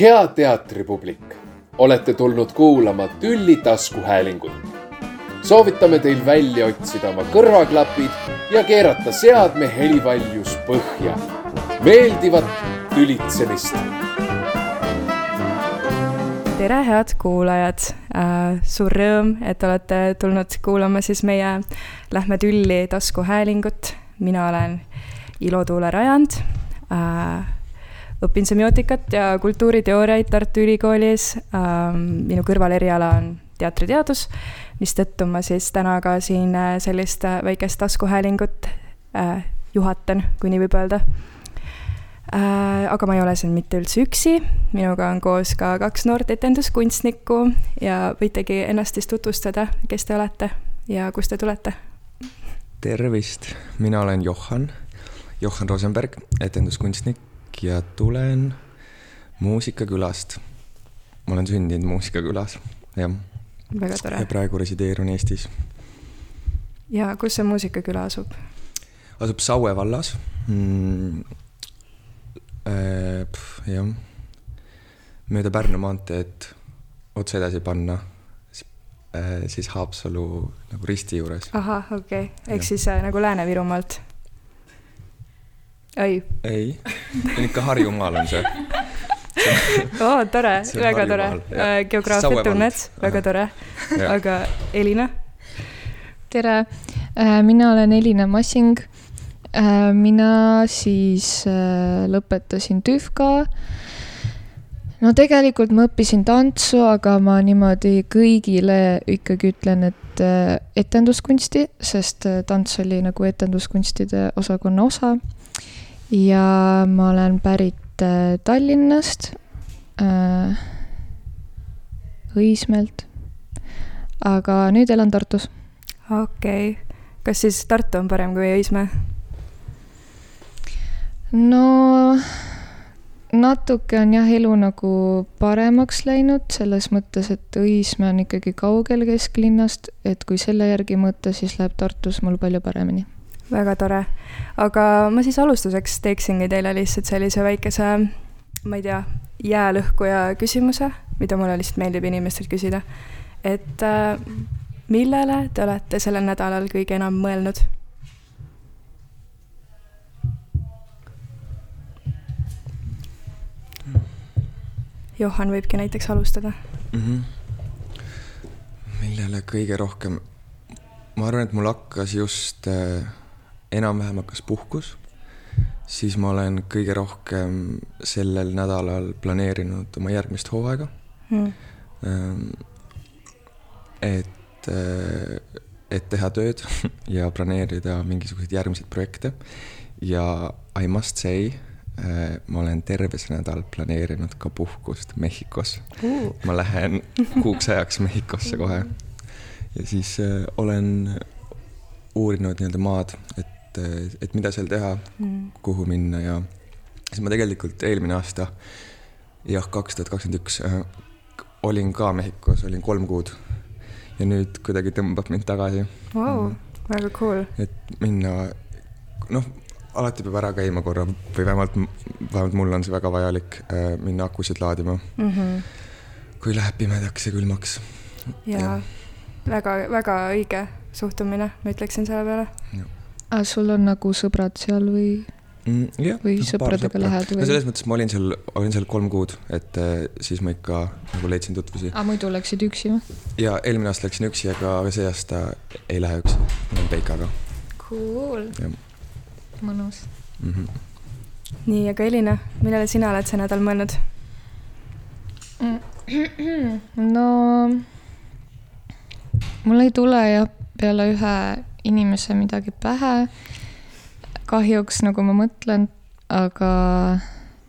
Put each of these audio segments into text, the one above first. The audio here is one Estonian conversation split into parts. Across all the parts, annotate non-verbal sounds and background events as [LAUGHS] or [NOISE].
hea teatripublik, olete tulnud kuulama Tülli taskuhäälingut. soovitame teil välja otsida oma kõrvaklapid ja keerata seadme helivaljus põhja. meeldivat tülitsemist. tere, head kuulajad äh,. suur rõõm, et olete tulnud kuulama siis meie Lähme tülli taskuhäälingut. mina olen Ilo Tuule Rajand äh, õpin semiootikat ja kultuuriteooriaid Tartu Ülikoolis. Ähm, minu kõrvaleriala on teatriteadus, mistõttu ma siis täna ka siin äh, sellist äh, väikest taskuhäälingut äh, juhatan, kui nii võib öelda. aga ma ei ole siin mitte üldse üksi, minuga on koos ka kaks noort etenduskunstnikku ja võitegi ennast siis tutvustada, kes te olete ja kust te tulete? tervist, mina olen Johan, Johan Rosenberg, etenduskunstnik ja tulen muusikakülast. ma olen sündinud muusikakülas, jah. väga tore. ja praegu resideerun Eestis. ja kus see muusikaküla asub? asub Saue vallas mm,. Äh, jah, mööda Pärnu maanteed otse edasi panna äh, siis Haapsalu nagu risti juures. ahah, okei okay., ehk siis äh, nagu Lääne-Virumaalt ei. ei, ikka Harjumaal on see oo tore, väga tore. Äh, geograafiat tunned, väga tore. aga Elina? tere, äh, mina olen Elina Massing. Äh, mina siis lõpetasin TÜFKA. no tegelikult ma õppisin tantsu, aga ma niimoodi kõigile ikkagi ütlen, et etenduskunsti, sest tants oli nagu etenduskunstide osakonna osa ja ma olen pärit äh, Tallinnast äh,, Õismäelt. aga nüüd elan Tartus. okei okay., kas siis Tartu on parem kui Õismäe? no natuke on jah, elu nagu paremaks läinud selles mõttes, et Õismäe on ikkagi kaugel kesklinnast, et kui selle järgi mõõta, siis läheb Tartus mul palju paremini väga tore. aga ma siis alustuseks teeksingi teile lihtsalt sellise väikese, ma ei tea, jäälõhkuja küsimuse, mida mulle lihtsalt meeldib inimestelt küsida. et äh, millele te olete sellel nädalal kõige enam mõelnud? Johan võibki näiteks alustada mm. -hmm. millele kõige rohkem, ma arvan, et mul hakkas just äh, enam-vähem hakkas puhkus, siis ma olen kõige rohkem sellel nädalal planeerinud oma järgmist hooaega. Mm.. et, äh, et teha tööd [LAUGHS] ja planeerida mingisuguseid järgmiseid projekte. Ja I must say, äh, ma olen terve see nädal planeerinud ka puhkust Mehhikos. Uh.. ma lähen kuuks ajaks Mehhikosse kohe. Ja siis äh, olen uurinud nii-öelda maad, et et, et mida seal teha mm., kuhu minna ja siis ma tegelikult eelmine aasta, jah, kaks tuhat kakskümmend üks äh, olin ka Mehhikos, olin kolm kuud ja nüüd kuidagi tõmbab mind tagasi wow,. Mm. väga cool. et minna, noh, alati peab ära käima korra või vähemalt, vähemalt mul on see väga vajalik äh, minna akusid laadima mm. -hmm. kui läheb pimedaks ja külmaks. ja väga-väga õige suhtumine, ma ütleksin selle peale aga sul on nagu sõbrad seal või mm,? jah, või sõpradega lähed või? no selles mõttes ma olin seal, olin seal kolm kuud, et äh, siis ma ikka nagu leidsin tutvusi. aga muidu läksid üksi või? ja eelmine aasta läksin üksi, aga, aga see aasta ei lähe üksi, ma olen Peikaga. Cool. mõnus mm. -hmm. nii, aga Elina, millele sina oled see nädal mõelnud? no mul ei tule jah peale ühe inimese midagi pähe. kahjuks, nagu ma mõtlen, aga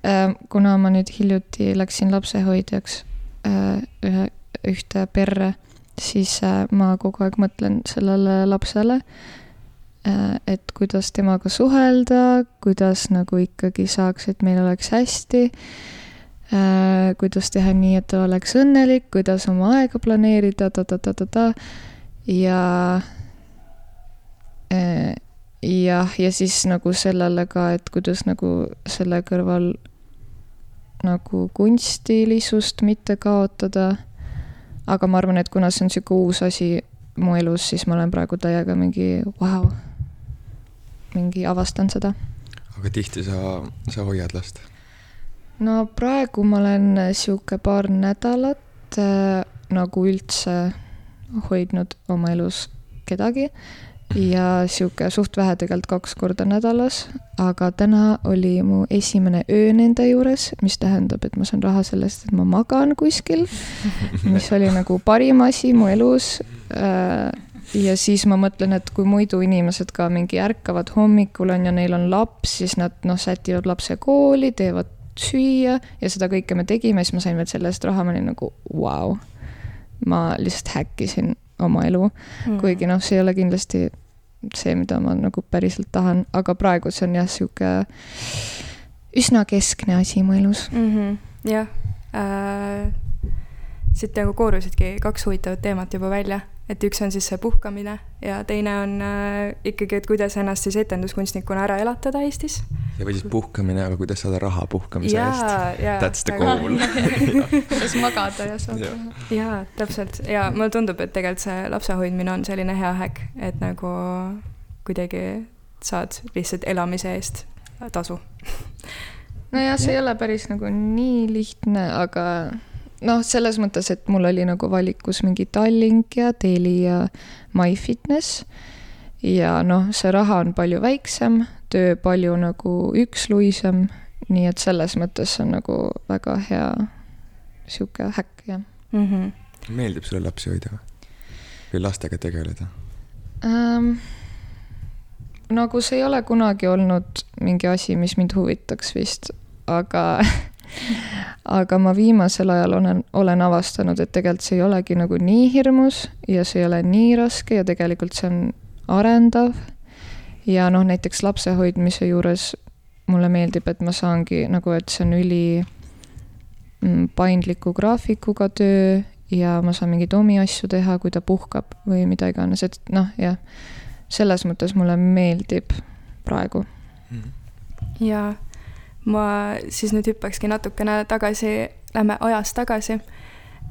äh, kuna ma nüüd hiljuti läksin lapsehoidjaks äh, ühe, ühte perre, siis äh, ma kogu aeg mõtlen sellele lapsele äh,, et kuidas temaga suhelda, kuidas nagu ikkagi saaks, et meil oleks hästi äh,, kuidas teha nii, et ta oleks õnnelik, kuidas oma aega planeerida ta,, ta-ta-ta-ta-ta ja jah, ja siis nagu sellele ka, et kuidas nagu selle kõrval nagu kunstilisust mitte kaotada. aga ma arvan, et kuna see on sihuke uus asi mu elus, siis ma olen praegu täiega mingi vau wow,, mingi avastan seda. aga tihti sa, sa hoiad last? no praegu ma olen sihuke paar nädalat äh, nagu üldse hoidnud oma elus kedagi ja sihuke suht vähe tegelikult kaks korda nädalas, aga täna oli mu esimene öö nende juures, mis tähendab, et ma saan raha sellest, et ma magan kuskil, mis oli nagu parim asi mu elus. Äh, ja siis ma mõtlen, et kui muidu inimesed ka mingi ärkavad hommikul on ja neil on laps, siis nad noh, sätivad lapse kooli, teevad süüa ja seda kõike me tegime, siis ma sain veel selle eest raha, ma olin nagu vau wow.. ma lihtsalt häkkisin oma elu mm., kuigi noh, see ei ole kindlasti see, mida ma nagu päriselt tahan, aga praegu see on jah, sihuke üsna keskne asi mu elus mm. -hmm. jah äh,, siit nagu koorusidki kaks huvitavat teemat juba välja et üks on siis see puhkamine ja teine on äh, ikkagi, et kuidas ennast siis etenduskunstnikuna ära elatada Eestis. ja või siis puhkamine, aga kuidas saada raha puhkamise ja, eest. That's the goal. [LAUGHS] kuidas magada ja saada raha. jaa, täpselt ja mulle tundub, et tegelikult see lapsehoidmine on selline hea häkk, et nagu kuidagi saad lihtsalt elamise eest tasu. nojah, see ei ole päris nagu nii lihtne, aga noh, selles mõttes, et mul oli nagu valikus mingi Tallink ja Teli ja MyFitness. ja noh, see raha on palju väiksem, töö palju nagu üksluisem, nii et selles mõttes on nagu väga hea sihuke häkk, jah mm. -hmm. meeldib sulle lapsi hoida või? või lastega tegeleda ähm,? nagu see ei ole kunagi olnud mingi asi, mis mind huvitaks vist, aga [LAUGHS] aga ma viimasel ajal olen, olen avastanud, et tegelikult see ei olegi nagu nii hirmus ja see ei ole nii raske ja tegelikult see on arendav. ja noh, näiteks lapse hoidmise juures mulle meeldib, et ma saangi nagu, et see on üli mm, paindliku graafikuga töö ja ma saan mingeid omi asju teha, kui ta puhkab või mida iganes, et noh, jah, selles mõttes mulle meeldib praegu. ja ma siis nüüd hüppakski natukene tagasi, lähme ajas tagasi.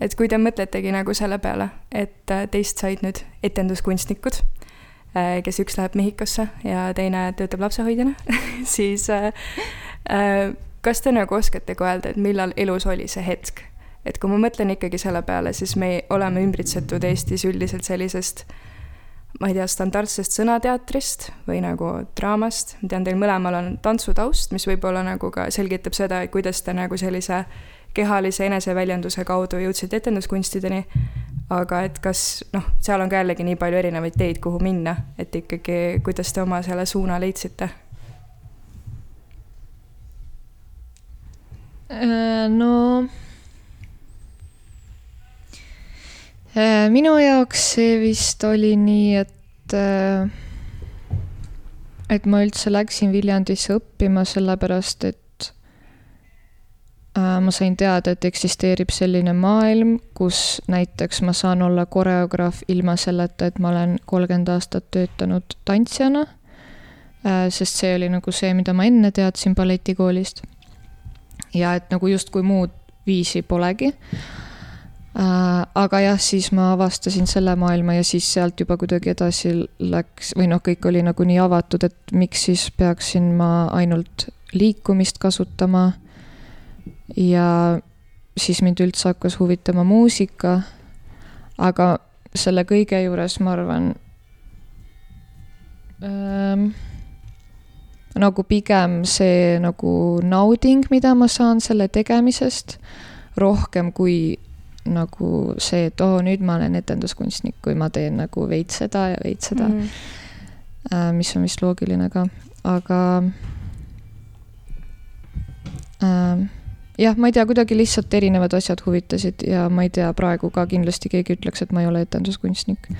et kui te mõtletegi nagu selle peale, et äh, teist said nüüd etenduskunstnikud, äh, kes üks läheb Mehhikosse ja teine töötab lapsehoidjana [LAUGHS] siis äh, kas te nagu oskate ka öelda, et millal elus oli see hetk? et kui ma mõtlen ikkagi selle peale, siis me oleme ümbritsetud Eestis üldiselt sellisest äh, ma ei tea, standardsest sõnateatrist või nagu draamast, ma tean, teil mõlemal on tantsutaust, mis võib-olla nagu ka selgitab seda, et kuidas te nagu sellise kehalise eneseväljenduse kaudu jõudsite etenduskunstideni, aga et kas noh, seal on ka jällegi nii palju erinevaid teid, kuhu minna, et ikkagi, kuidas te oma selle suuna leidsite? Äh, no Äh, minu jaoks see vist oli nii, et, äh, et ma üldse läksin Viljandisse õppima sellepärast, et äh, ma sain teada, et eksisteerib selline maailm, kus näiteks ma saan olla koreograaf ilma selleta, et ma olen kolmkümmend aastat töötanud tantsijana. sest see oli nagu see, mida ma enne teadsin balletikoolist. ja et nagu justkui muud viisi polegi Äh, aga jah, siis ma avastasin selle maailma ja siis sealt juba kuidagi edasi läks või noh, kõik oli nagu nii avatud, et miks siis peaksin ma ainult liikumist kasutama. ja siis mind üldse hakkas huvitama muusika. aga selle kõige juures ma arvan ähm, nagu pigem see nagu nauding, mida ma saan selle tegemisest, rohkem kui nagu see, et oo oh,, nüüd ma olen etenduskunstnik, kui ma teen nagu veits seda ja veits seda mm. -hmm. mis on vist loogiline ka, aga äh, jah, ma ei tea, kuidagi lihtsalt erinevad asjad huvitasid ja ma ei tea, praegu ka kindlasti keegi ütleks, et ma ei ole etenduskunstnik.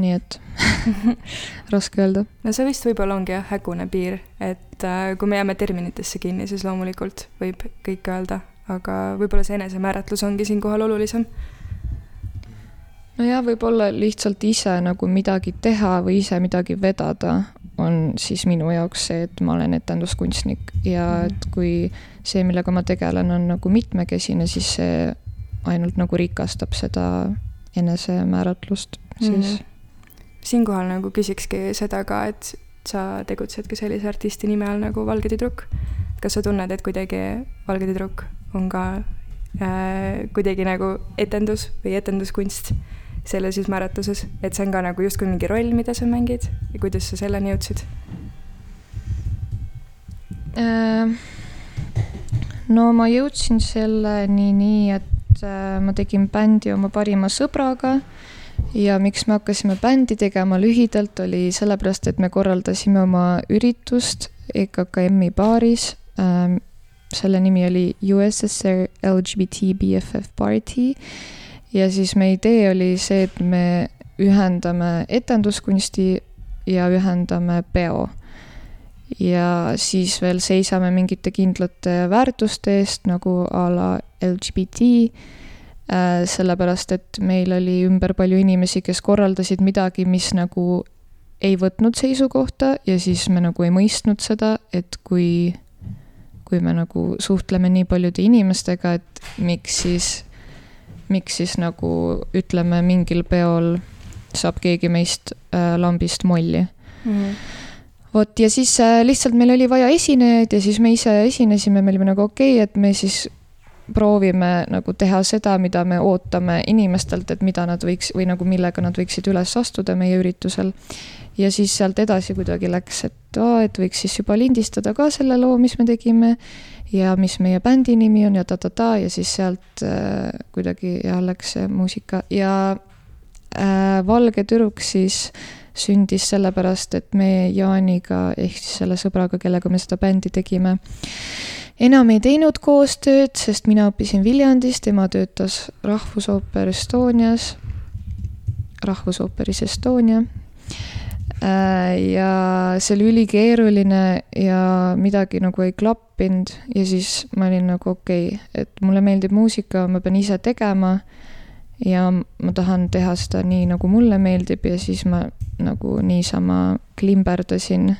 nii et [LAUGHS] raske öelda. no see vist võib-olla ongi jah, hägune piir, et äh, kui me jääme terminitesse kinni, siis loomulikult võib kõike öelda aga võib-olla see enesemääratlus ongi siinkohal olulisem. nojah, võib-olla lihtsalt ise nagu midagi teha või ise midagi vedada on siis minu jaoks see, et ma olen etenduskunstnik ja Mhm. et kui see, millega ma tegelen, on nagu mitmekesine, siis see ainult nagu rikastab seda enesemääratlust siis Mhm. siinkohal nagu küsikski seda ka, et sa tegutsedki sellise artisti nime all nagu Valge tüdruk. kas sa tunned, et kuidagi Valge tüdruk on ka äh, kuidagi nagu etendus või etenduskunst selles siis määratluses, et see on ka nagu justkui mingi roll, mida sa mängid ja kuidas sa selleni jõudsid? Äh, no ma jõudsin selleni nii, et äh, ma tegin bändi oma parima sõbraga ja miks me hakkasime bändi tegema lühidalt, oli sellepärast, et me korraldasime oma üritust EKKM-i baaris. Selle nimi oli USSR LGBT BFF Party. Ja siis meie idee oli see, et me ühendame etenduskunsti ja ühendame peo. Ja siis veel seisame mingite kindlate väärtuste eest nagu a la LGBT, sellepärast et meil oli ümber palju inimesi, kes korraldasid midagi, mis nagu ei võtnud seisukohta ja siis me nagu ei mõistnud seda, et kui, kui me nagu suhtleme nii paljude inimestega, et miks siis, miks siis nagu ütleme, mingil peol saab keegi meist äh, lambist molli Mm -hmm. vot ja siis äh, lihtsalt meil oli vaja esinejaid ja siis me ise esinesime, me olime nagu okei okay,, et me siis proovime nagu teha seda, mida me ootame inimestelt, et mida nad võiks või nagu millega nad võiksid üles astuda meie üritusel. Ja siis sealt edasi kuidagi läks, et oo, et võiks siis juba lindistada ka selle loo, mis me tegime ja mis meie bändi nimi on ja ta-ta-ta ja siis sealt äh, kuidagi jah, läks see muusika ja äh, Valge tüdruk siis sündis sellepärast, et me Jaaniga ehk siis selle sõbraga, kellega me seda bändi tegime, enam ei teinud koostööd, sest mina õppisin Viljandis, tema töötas Rahvusooper Estonias, Rahvusooperis Estonia. Ja see oli ülikeeruline ja midagi nagu ei klappinud. Ja siis ma olin nagu okei okay,, et mulle meeldib muusika, ma pean ise tegema. Ja ma tahan teha seda nii, nagu mulle meeldib. Ja siis ma nagu niisama klimberdasin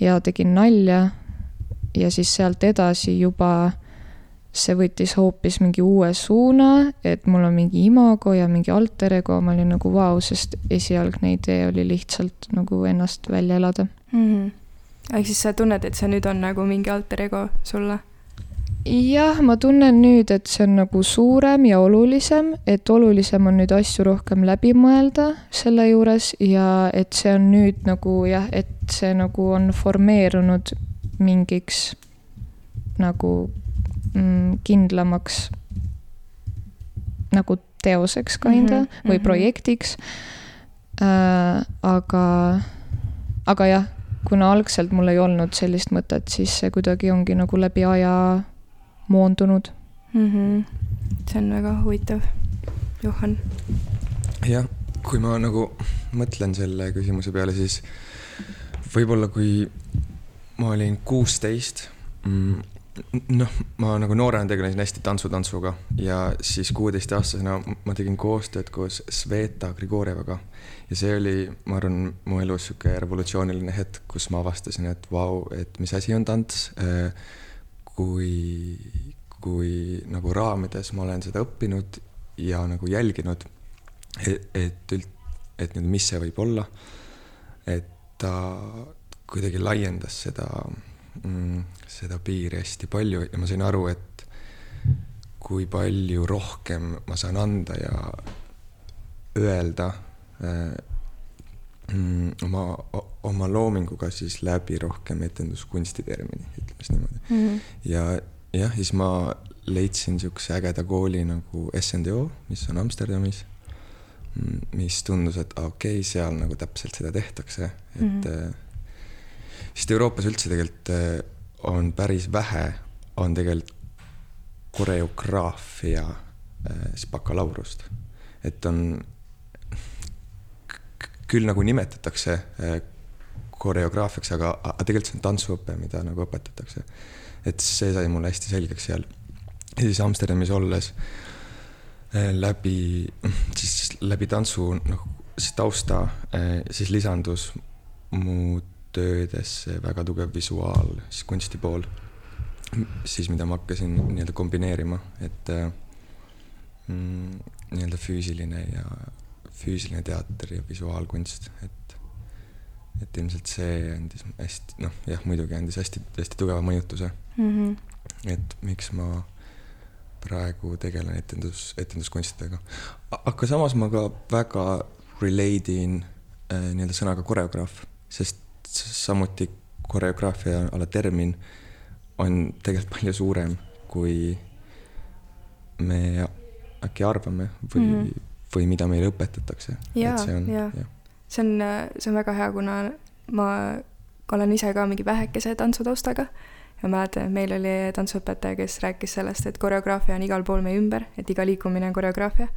ja tegin nalja. ja siis sealt edasi juba see võttis hoopis mingi uue suuna, et mul on mingi imago ja mingi alter ego, ma olin nagu vau sest esialgne idee oli lihtsalt nagu ennast välja elada mm. -hmm. ehk siis sa tunned, et see nüüd on nagu mingi alter ego sulle? jah, ma tunnen nüüd, et see on nagu suurem ja olulisem, et olulisem on nüüd asju rohkem läbi mõelda selle juures ja et see on nüüd nagu jah, et see nagu on formeerunud mingiks nagu kindlamaks nagu teoseks kinda mm -hmm, või mm -hmm. projektiks äh,. aga, aga jah, kuna algselt mul ei olnud sellist mõtet, siis see kuidagi ongi nagu läbi aja moondunud mm. -hmm. see on väga huvitav, Johan. jah, kui ma nagu mõtlen selle küsimuse peale, siis võib-olla kui ma olin kuusteist mm,, noh, ma nagu noorena tegelesin hästi tantsu-tantsuga ja siis kuueteistaastasena ma tegin koostööd koos Sveta Grigorjevaga. ja see oli, ma arvan, mu elus sihuke revolutsiooniline hetk, kus ma avastasin, et vau, et mis asi on tants kui, kui nagu raamides ma olen seda õppinud ja nagu jälginud, et, et üld-, et nüüd, mis see võib olla. et ta kuidagi laiendas seda seda piiri hästi palju ja ma sain aru, et kui palju rohkem ma saan anda ja öelda äh, mm, oma, oma loominguga siis läbi rohkem etenduskunsti termini, ütleme siis niimoodi mm. -hmm. ja jah, siis ma leidsin niisuguse ägeda kooli nagu SNDO, mis on Amsterdamis, mis tundus, et okei okay,, seal nagu täpselt seda tehtakse, et mm -hmm. Sest Euroopas üldse tegelikult on päris vähe, on tegelikult koreograafia siis bakalaureust, et on küll nagu nimetatakse koreograafiaks, aga, aga tegelikult see on tantsuõpe, mida nagu õpetatakse. et see sai mulle hästi selgeks seal. ja siis Amsterdamis olles läbi, siis läbi tantsu noh, siis tausta, siis lisandus mu töödesse väga tugev visuaal, siis kunsti pool, siis mida ma hakkasin nii-öelda kombineerima, et äh, mm, nii-öelda füüsiline ja füüsiline teater ja visuaalkunst, et et ilmselt see andis hästi, noh jah, muidugi andis hästi, hästi tugeva mõjutuse mm. -hmm. et miks ma praegu tegelen etendus, etenduskunstidega. aga samas ma ka väga relate in äh, nii-öelda sõnaga koreograaf, sest samuti koreograafia ala termin on tegelikult palju suurem, kui me äkki arvame või mm, -hmm. või mida meile õpetatakse. jaa, jaa. see on, see on väga hea, kuna ma olen ise ka mingi vähekese tantsutaustaga ja mäletan, et meil oli tantsuõpetaja, kes rääkis sellest, et koreograafia on igal pool meie ümber, et iga liikumine on koreograafia.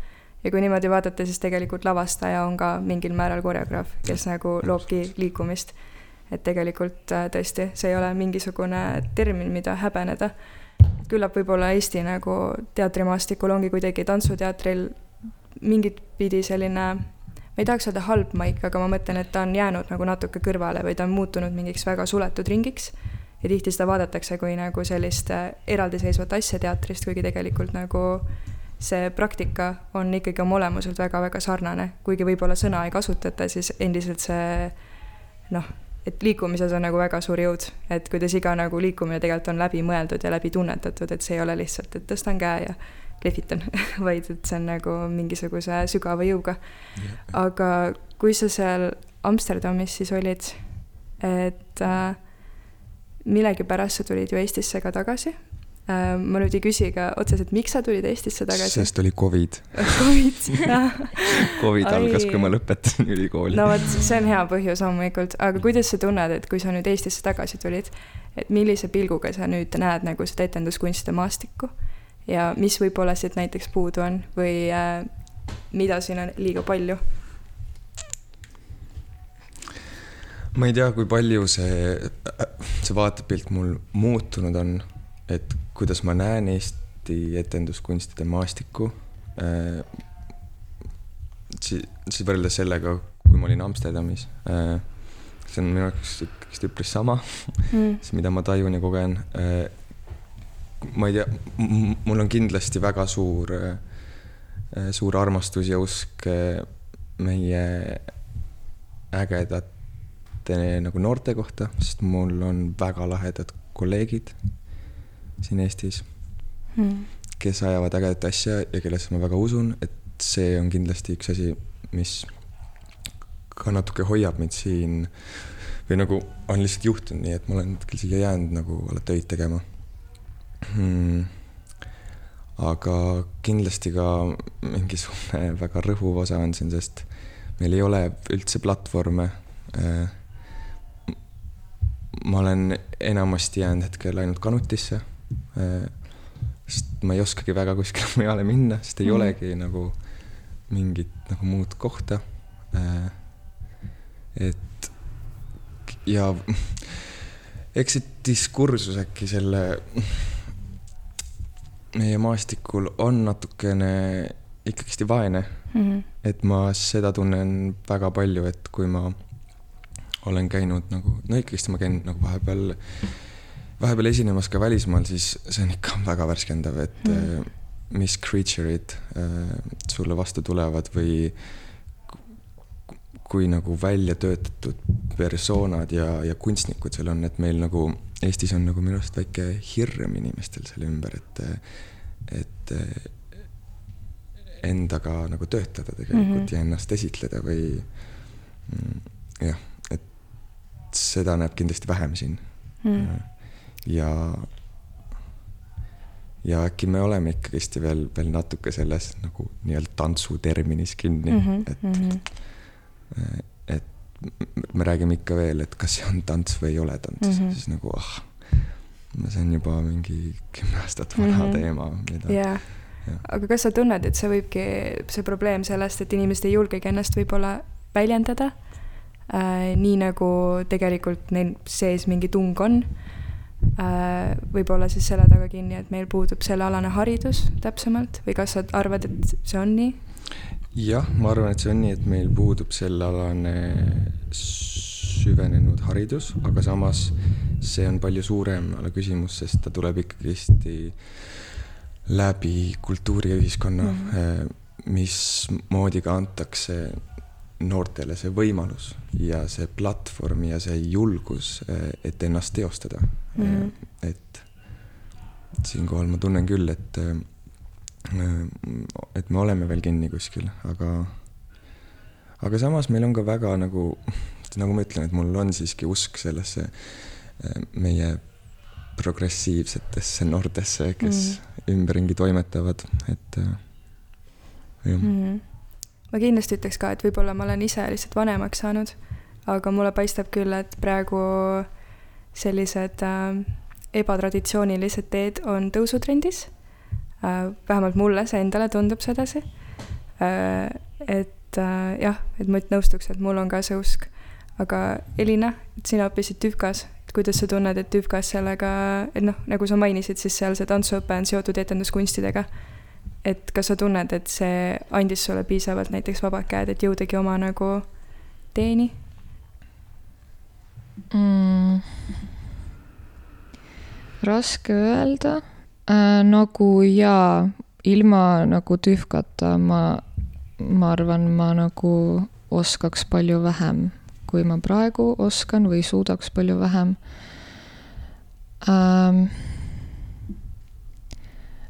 ja kui niimoodi vaadata, siis tegelikult lavastaja on ka mingil määral koreograaf, kes nagu loobki liikumist. Et tegelikult äh, tõesti, see ei ole mingisugune termin, mida häbeneda. küllap võib-olla Eesti nagu teatrimaastikul ongi kuidagi tantsuteatril mingit pidi selline ma ei tahaks öelda halb maik, aga ma mõtlen, et ta on jäänud nagu natuke kõrvale või ta on muutunud mingiks väga suletud ringiks ja tihti seda vaadatakse kui nagu sellist äh, eraldiseisvat asja teatrist, kuigi tegelikult nagu see praktika on ikkagi oma olemuselt väga-väga sarnane, kuigi võib-olla sõna ei kasutata, siis endiselt see noh, et liikumises on nagu väga suur jõud, et kuidas iga nagu liikumine tegelikult on läbimõeldud ja läbi tunnetatud, et see ei ole lihtsalt, et tõstan käe ja lehvitan [LAUGHS] vaid et see on nagu mingisuguse sügava jõuga. aga kui sa seal Amsterdamis siis olid, et äh, millegipärast sa tulid ju Eestisse ka tagasi. Äh, ma nüüd ei küsi ka otseselt, miks sa tulid Eestisse tagasi? sest oli Covid. [LAUGHS] Covid Covid algas, kui ma lõpetasin ülikooli. no vot, see on hea põhjus loomulikult, aga kuidas sa tunned, et kui sa nüüd Eestisse tagasi tulid, et millise pilguga sa nüüd näed nagu seda etenduskunstide maastikku? Ja mis võib-olla siit näiteks puudu on või äh, mida siin on liiga palju? Ma ei tea, kui palju see, see vaatepilt mul muutunud on, et kuidas ma näen Eesti etenduskunstide maastikku äh,. siis, siis võrreldes sellega, kui ma olin Amsterdamis äh,. see on minu jaoks ikkagist üpris sama mm., see, [LAUGHS] mida ma tajun ja kogen äh,. ma ei tea, mul on kindlasti väga suur äh,, suur armastus ja usk äh, meie ägedat mõte nagu noorte kohta, sest mul on väga lahedad kolleegid siin Eestis hmm., kes ajavad ägedat asja ja kellesse ma väga usun, et see on kindlasti üks asi, mis ka natuke hoiab mind siin või nagu on lihtsalt juhtunud nii, et ma olen hetkel siia jäänud nagu alla töid tegema hmm.. aga kindlasti ka mingisugune [LAUGHS] väga rõhuv osa on siin, sest meil ei ole üldse platvorme äh, ma olen enamasti jäänud hetkel ainult kanutisse. Äh, sest ma ei oskagi väga kuskile [LAUGHS] mujale minna, sest ei mm. olegi nagu mingit nagu muud kohta. Äh, et ja [LAUGHS] eks see diskursus äkki selle meie maastikul on natukene ikkagist vaene mm. -hmm. et ma seda tunnen väga palju, et kui ma olen käinud nagu, no ikkagist ma käin nagu vahepeal, vahepeal esinemas ka välismaal, siis see on ikka väga värskendav, et mm. mis creature'id äh, sulle vastu tulevad või kui nagu välja töötatud persoonad ja, ja kunstnikud seal on, et meil nagu Eestis on nagu minu arust väike hirm inimestel selle ümber, et, et endaga nagu töötada tegelikult mm -hmm. ja ennast esitleda või mm, jah seda näeb kindlasti vähem siin mm.. Ja, ja äkki me oleme ikkagist veel, veel natuke selles nagu nii-öelda tantsuterminis kinni mm, -hmm, et mm, -hmm. et me räägime ikka veel, et kas see on tants või ei ole tants mm, -hmm. siis nagu ah, see on juba mingi kümme aastat vana mm -hmm. teema, mida yeah. Ja. aga kas sa tunned, et see võibki, see probleem sellest, et inimesed ei julgegi ennast võib-olla väljendada äh,, nii nagu tegelikult neil sees mingi tung on. Võib-olla siis selle taga kinni, et meil puudub sellealane haridus täpsemalt või kas sa arvad, et see on nii? jah, ma arvan, et see on nii, et meil puudub sellealane süvenenud haridus, aga samas see on palju suurem küsimus, sest ta tuleb ikkagist läbi kultuuri ja ühiskonna mm, -hmm. mismoodi ka antakse noortele see võimalus ja see platvorm ja see julgus, et ennast teostada mm. -hmm. et siinkohal ma tunnen küll, et, et me oleme veel kinni kuskil, aga, aga samas meil on ka väga nagu, nagu ma ütlen, et mul on siiski usk sellesse meie progressiivsetesse noortesse, kes mm. ümberringi toimetavad, et jah mm ma kindlasti ütleks ka, et võib-olla ma olen ise lihtsalt vanemaks saanud, aga mulle paistab küll, et praegu sellised äh, ebatraditsioonilised teed on tõusutrendis äh,. vähemalt mulle see endale tundub sedasi äh,. et äh, jah, et ma nõustuks, et mul on ka see usk. aga Elina, sina õppisid TÜVKAs, kuidas sa tunned, et TÜVKAs sellega, et noh, nagu sa mainisid, siis seal see tantsuõpe on seotud etenduskunstidega et kas sa tunned, et see andis sulle piisavalt näiteks vabad käed, et jõudagi oma nagu teeni mm.? raske öelda äh,. nagu jaa, ilma nagu tühkata ma, ma arvan, ma nagu oskaks palju vähem, kui ma praegu oskan või suudaks palju vähem ähm,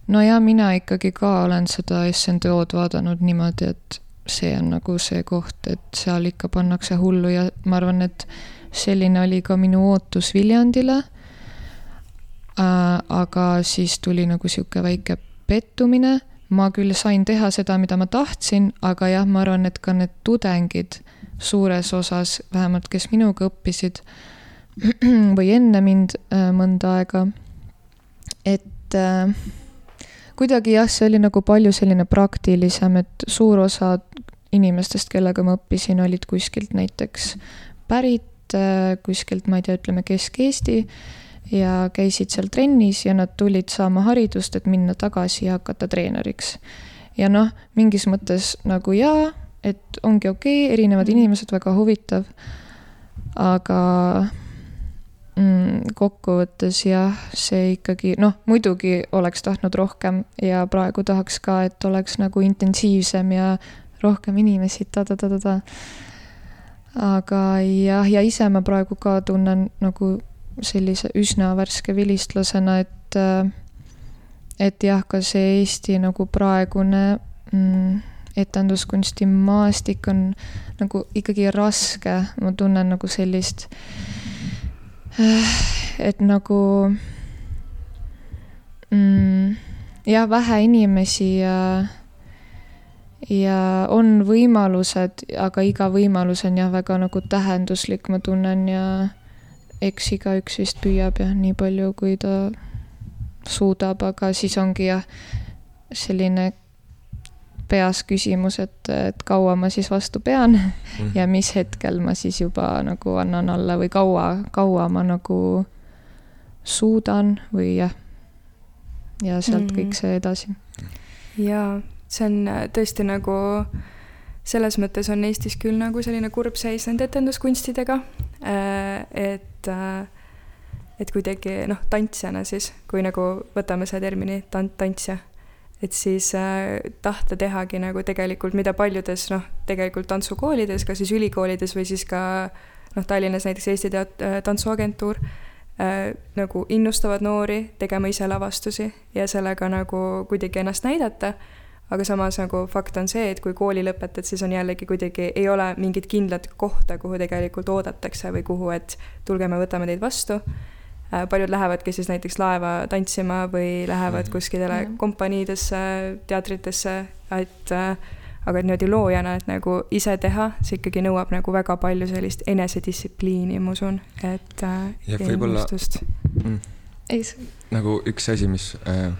no ja mina ikkagi ka olen seda SNTO-d vaadanud niimoodi, et see on nagu see koht, et seal ikka pannakse hullu ja ma arvan, et selline oli ka minu ootus Viljandile äh,. aga siis tuli nagu sihuke väike pettumine. ma küll sain teha seda, mida ma tahtsin, aga jah, ma arvan, et ka need tudengid suures osas, vähemalt kes minuga õppisid [CLEARS THROAT] või enne mind äh, mõnda aega, et äh, kuidagi jah, see oli nagu palju selline praktilisem, et suur osa inimestest, kellega ma õppisin, olid kuskilt näiteks pärit äh, kuskilt, ma ei tea, ütleme Kesk-Eesti ja käisid seal trennis ja nad tulid saama haridust, et minna tagasi ja hakata treeneriks. ja noh, mingis mõttes nagu jaa, et ongi okei okay,, erinevad mm. inimesed, väga huvitav, aga mm,? kokkuvõttes jah, see ikkagi noh, muidugi oleks tahtnud rohkem ja praegu tahaks ka, et oleks nagu intensiivsem ja rohkem inimesi ta-ta-ta-ta-ta. aga jah, ja ise ma praegu ka tunnen nagu sellise üsna värske vilistlasena, et et jah, ka see Eesti nagu praegune mm, etenduskunsti maastik on nagu ikkagi raske, ma tunnen nagu sellist äh, et nagu mm, jah, vähe inimesi ja, ja on võimalused, aga iga võimalus on jah, väga nagu tähenduslik, ma tunnen ja eks igaüks vist püüab jah, nii palju, kui ta suudab, aga siis ongi jah, selline peas küsimus, et, et kaua ma siis vastu pean mm. ja mis hetkel ma siis juba nagu annan alla või kaua, kaua ma nagu suudan või jah, ja sealt mm. kõik see edasi. jaa, see on äh, tõesti nagu, selles mõttes on Eestis küll nagu selline kurb seis nende etenduskunstidega, äh, et äh, et kuidagi noh, tantsijana siis, kui nagu võtame selle termini tant-, tantsija et siis äh, tahta tehagi nagu tegelikult, mida paljudes noh, tegelikult tantsukoolides, kas siis ülikoolides või siis ka noh, Tallinnas näiteks Eesti Teat-, äh, Tantsuagentuur äh, nagu innustavad noori tegema ise lavastusi ja sellega nagu kuidagi ennast näidata, aga samas nagu fakt on see, et kui kooli lõpetad, siis on jällegi kuidagi, ei ole mingit kindlat kohta, kuhu tegelikult oodatakse või kuhu, et tulge, me võtame teid vastu. Äh, paljud lähevadki siis näiteks laeva tantsima või lähevad mhm. kuskile kompaniidesse, teatritesse, et äh, aga et niimoodi loojana, et nagu ise teha, see ikkagi nõuab nagu väga palju sellist enesedistsipliini, ma usun, et äh,. ja võib-olla mm, nagu üks asi, mis äh,,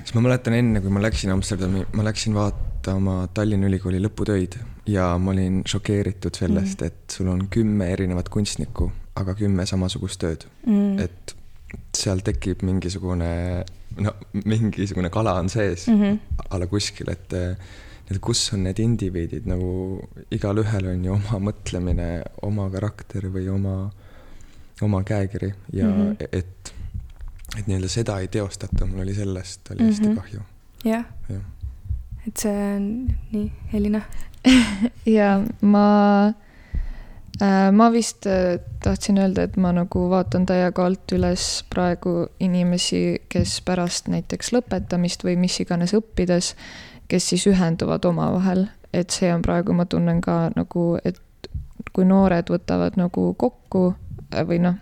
siis ma mäletan enne, kui ma läksin Amsterdami, ma läksin vaatama Tallinna Ülikooli lõputöid ja ma olin šokeeritud sellest mm., et sul on kümme erinevat kunstnikku aga kümme samasugust tööd mm.. et seal tekib mingisugune, no mingisugune kala on sees mm -hmm. a la kuskil, et et kus on need indiviidid nagu igalühel on ju oma mõtlemine, oma karakter või oma, oma käekiri ja mm -hmm. et, et nii-öelda seda ei teostata, mul oli sellest oli mm -hmm. hästi mhm. kahju. jah ja. et see on nii, Elina [LAUGHS] ja ma ma vist äh, tahtsin öelda, et ma nagu vaatan täiega alt üles praegu inimesi, kes pärast näiteks lõpetamist või mis iganes õppides, kes siis ühenduvad omavahel, et see on praegu, ma tunnen ka nagu, et kui noored võtavad nagu kokku äh, või noh,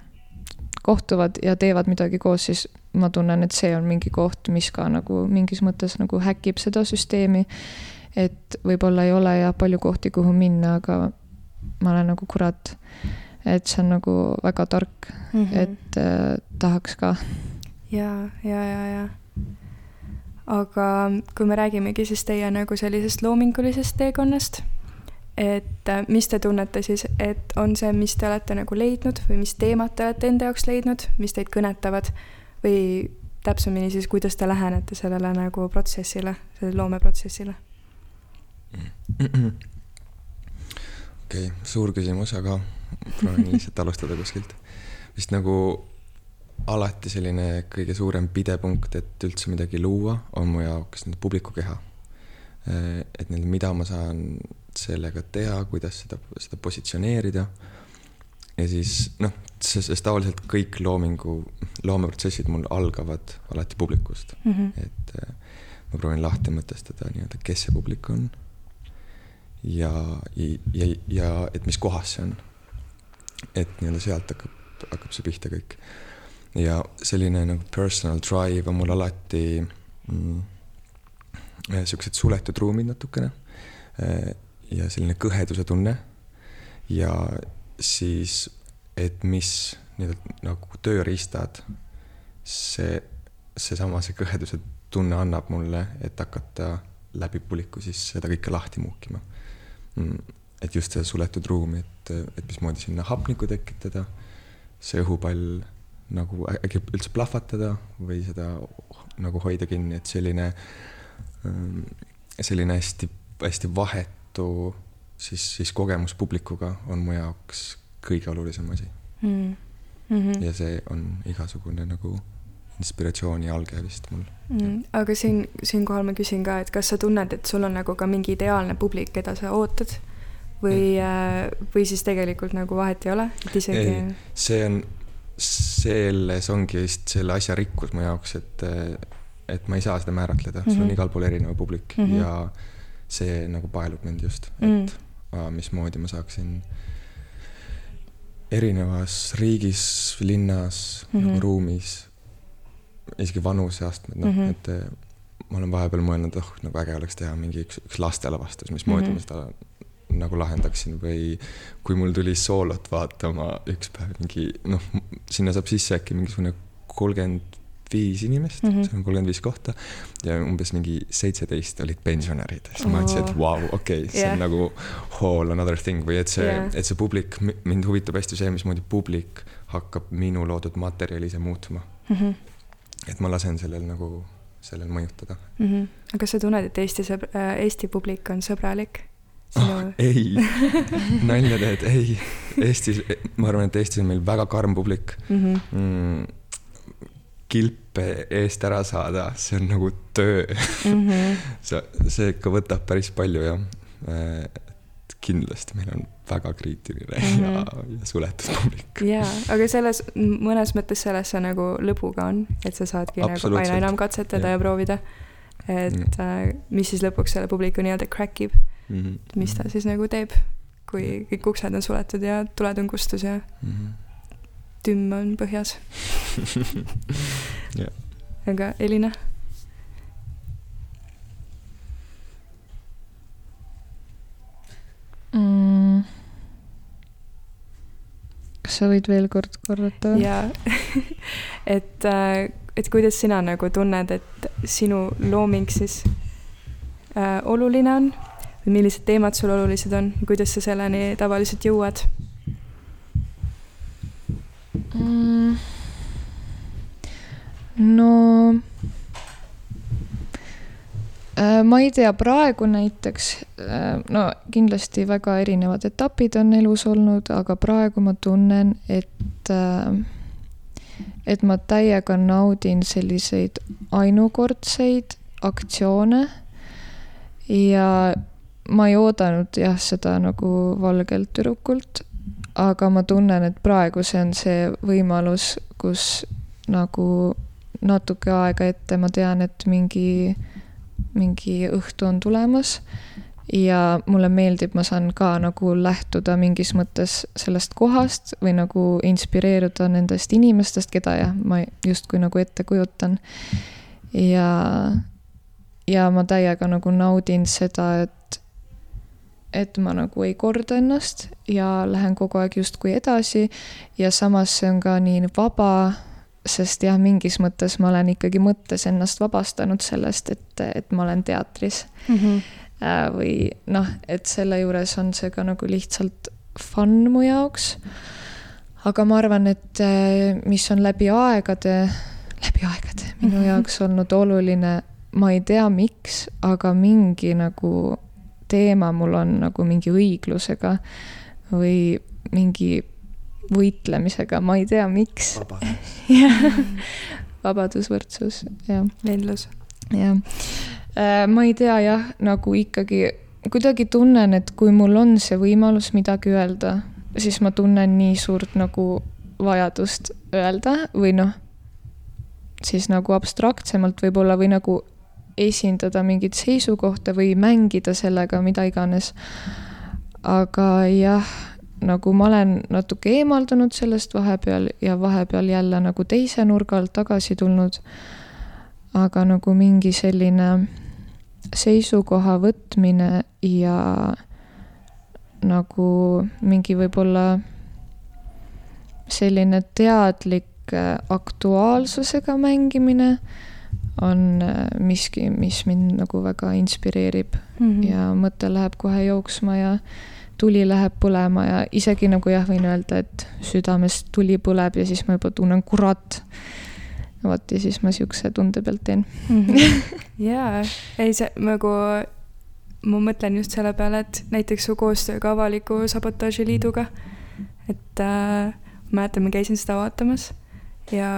kohtuvad ja teevad midagi koos, siis ma tunnen, et see on mingi koht, mis ka nagu mingis mõttes nagu häkib seda süsteemi. et võib-olla ei ole jah palju kohti, kuhu minna, aga ma olen nagu kurat, et see on nagu väga tark mm, -hmm. et äh, tahaks ka. ja, ja, ja, ja. aga kui me räägimegi siis teie nagu sellisest loomingulisest teekonnast, et äh, mis te tunnete siis, et on see, mis te olete nagu leidnud või mis teemad te olete enda jaoks leidnud, mis teid kõnetavad või täpsemini siis, kuidas te lähenete sellele nagu protsessile, sellele loomeprotsessile mm? -hmm okei okay,, suur küsimus, aga proovin [LAUGHS] lihtsalt alustada kuskilt. vist nagu alati selline kõige suurem pidepunkt, et üldse midagi luua, on mu jaoks nüüd publikukeha. et nii-öelda, mida ma saan sellega teha, kuidas seda, seda positsioneerida. ja siis noh, sest tavaliselt kõik loomingu, loomeprotsessid mul algavad alati publikust mm. -hmm. et ma proovin lahti mõtestada nii-öelda, kes see publik on ja, ja, ja et mis kohas see on. et nii-öelda sealt hakkab, hakkab see pihta kõik. ja selline nagu personal drive on mul alati mm, siuksed suletud ruumid natukene ja selline kõheduse tunne. ja siis, et mis nii-öelda nagu tööriistad see, seesama, see kõheduse tunne annab mulle, et hakata läbi puliku siis seda kõike lahti muukima et just seda suletud ruumi, et, et mismoodi sinna hapnikku tekitada, see õhupall nagu äkki üldse plahvatada või seda nagu hoida kinni, et selline, ähm, selline hästi, hästi vahetu siis, siis kogemus publikuga on mu jaoks kõige olulisem asi mm. -hmm. ja see on igasugune nagu inspiratsiooni alge vist mul mm,. aga siin, siinkohal ma küsin ka, et kas sa tunned, et sul on nagu ka mingi ideaalne publik, keda sa ootad või mm., või siis tegelikult nagu vahet ei ole, et isegi. see on, selles ongi vist selle asja rikkus mu jaoks, et, et ma ei saa seda määratleda mm, -hmm. sul on mhm. igal pool erinev publik mm -hmm. ja see nagu paelub mind just, et mm. -hmm. mismoodi ma saaksin erinevas riigis, linnas mm, -hmm. ruumis isegi vanuseastmed, noh mm -hmm., et eh, ma olen vahepeal mõelnud, oh, nagu äge oleks teha mingi üks, üks lastelavastus, mismoodi mm -hmm. ma seda nagu lahendaksin või kui mul tuli soolot vaatama üks päev mingi noh, sinna saab sisse äkki mingisugune kolmkümmend viis inimest mm, -hmm. seal on kolmkümmend viis kohta ja umbes mingi seitseteist olid pensionärid. siis ma mõtlesin, et vau, okei okay,, see yeah. on nagu whole another thing või et see yeah., et see publik, mind huvitab hästi see, mismoodi publik hakkab minu loodud materjali ise muutma mm. -hmm et ma lasen sellel nagu, sellel mõjutada mm. -hmm. aga kas sa tunned, et Eesti sõbr-, äh, Eesti publik on sõbralik? Sinu... Oh, ei, [LAUGHS] nalja teed, ei. Eestis, ma arvan, et Eestis on meil väga karm publik mm. -hmm. Mm, kilpe eest ära saada, see on nagu töö mm. -hmm. [LAUGHS] see, see ikka võtab päris palju jah kindlasti meil on väga kriitiline mm -hmm. ja, ja suletud publik. jaa, aga selles, mõnes mõttes selles see nagu lõbu ka on, et sa saadki nagu aina enam katsetada ja, ja proovida. et -hmm. mis siis lõpuks selle publiku nii-öelda crack ib mm, -hmm. mis ta siis nagu teeb, kui kõik uksed on suletud ja tuled on kustus ja mm -hmm. tümm on põhjas [LAUGHS] aga Elina mm.? kas sa võid veel kord korrata? jaa [LAUGHS] et, äh, et kuidas sina nagu tunned, et sinu looming siis äh, oluline on või millised teemad sul olulised on ja kuidas sa selleni tavaliselt jõuad mm.? no ma ei tea, praegu näiteks, äh, no kindlasti väga erinevad etapid on elus olnud, aga praegu ma tunnen, et, äh, et ma täiega naudin selliseid ainukordseid aktsioone. Ja ma ei oodanud jah, seda nagu valgelt tüdrukult, aga ma tunnen, et praegu see on see võimalus, kus nagu natuke aega ette ma tean, et mingi, mingi õhtu on tulemas ja mulle meeldib, ma saan ka nagu lähtuda mingis mõttes sellest kohast või nagu inspireeruda nendest inimestest, keda jah, ma justkui nagu ette kujutan. ja, ja ma täiega nagu naudin seda, et et ma nagu ei korda ennast ja lähen kogu aeg justkui edasi ja samas see on ka nii vaba, sest jah, mingis mõttes ma olen ikkagi mõttes ennast vabastanud sellest, et, et ma olen teatris mm. -hmm. või noh, et selle juures on see ka nagu lihtsalt fun mu jaoks. aga ma arvan, et äh, mis on läbi aegade, läbi aegade minu mhm. jaoks olnud oluline, ma ei tea, miks, aga mingi nagu teema mul on nagu mingi õiglusega või mingi võitlemisega, ma ei tea, miks. [LAUGHS] jah, vabadus, võrdsus, jah. lendlus. jah, äh, ma ei tea jah, nagu ikkagi kuidagi tunnen, et kui mul on see võimalus midagi öelda, siis ma tunnen nii suurt nagu vajadust öelda või noh, siis nagu abstraktsemalt võib-olla või nagu esindada mingit seisukohta või mängida sellega, mida iganes. aga jah, nagu ma olen natuke eemaldunud sellest vahepeal ja vahepeal jälle nagu teise nurga alt tagasi tulnud. aga nagu mingi selline seisukoha võtmine ja nagu mingi võib-olla selline teadlik aktuaalsusega mängimine on äh, miski, mis mind nagu väga inspireerib mm -hmm. ja mõte läheb kohe jooksma ja tuli läheb põlema ja isegi nagu jah, võin öelda, et südamest tuli põleb ja siis ma juba tunnen, kurat. vot ja siis ma siukse tunde pealt teen. -hmm. [LAUGHS] jaa, ei see nagu, ma mõtlen just selle peale, et näiteks su koostööga avaliku sabotaaži liiduga, et äh, mäletan, ma käisin seda vaatamas ja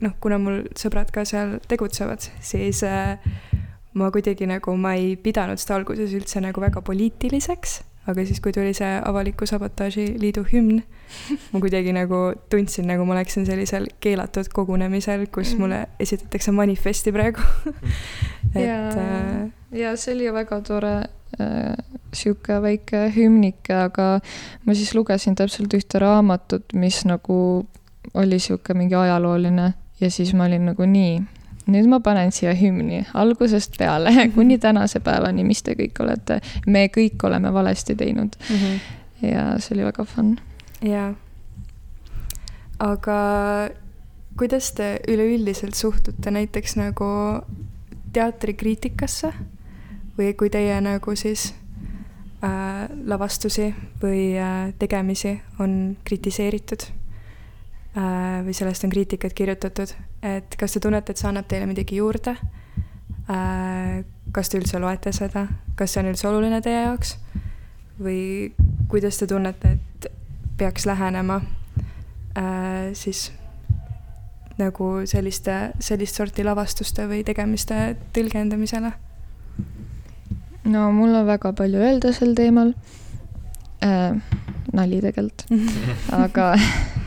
noh, kuna mul sõbrad ka seal tegutsevad, siis äh, ma kuidagi nagu, ma ei pidanud seda alguses üldse nagu väga poliitiliseks, aga siis, kui tuli see avaliku sabotaaži liidu hümn, ma kuidagi nagu tundsin, nagu ma oleksin sellisel keelatud kogunemisel, kus mm. mulle esitatakse manifesti praegu. [LAUGHS] Et ja, äh, ja see oli väga tore äh, sihuke väike hümnike, aga ma siis lugesin täpselt ühte raamatut, mis nagu oli sihuke mingi ajalooline ja siis ma olin nagu nii, nüüd ma panen siia hümni algusest peale [LAUGHS] kuni tänase päevani, mis te kõik olete, me kõik oleme valesti teinud mm. -hmm. ja see oli väga fun. jaa. aga kuidas te üleüldiselt suhtute näiteks nagu teatrikriitikasse või kui teie nagu siis äh, lavastusi või äh, tegemisi on kritiseeritud või sellest on kriitikat kirjutatud, et kas te tunnete, et see annab teile midagi juurde? Äh, kas te üldse loete seda, kas see on üldse oluline teie jaoks? või kuidas te tunnete, et peaks lähenema äh, siis nagu selliste, sellist sorti lavastuste või tegemiste tõlgendamisele? no mul on väga palju öelda sel teemal äh,. nali tegelikult [LAUGHS] aga Äh, [LAUGHS]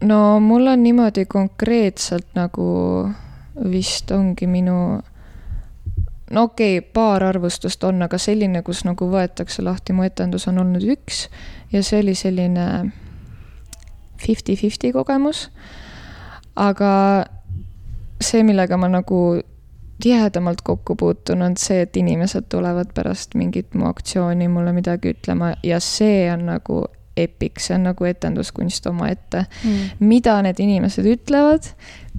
no mul on niimoodi konkreetselt nagu vist ongi minu, no okei okay,, paar arvustust on, aga selline, kus nagu võetakse lahti mu etendus, on olnud üks ja see oli selline fifty-fifty kogemus. aga see, millega ma nagu tihedamalt kokku puutun, on see, et inimesed tulevad pärast mingit mu aktsiooni mulle midagi ütlema ja see on nagu epic, see on nagu etenduskunst omaette mm.. mida need inimesed ütlevad,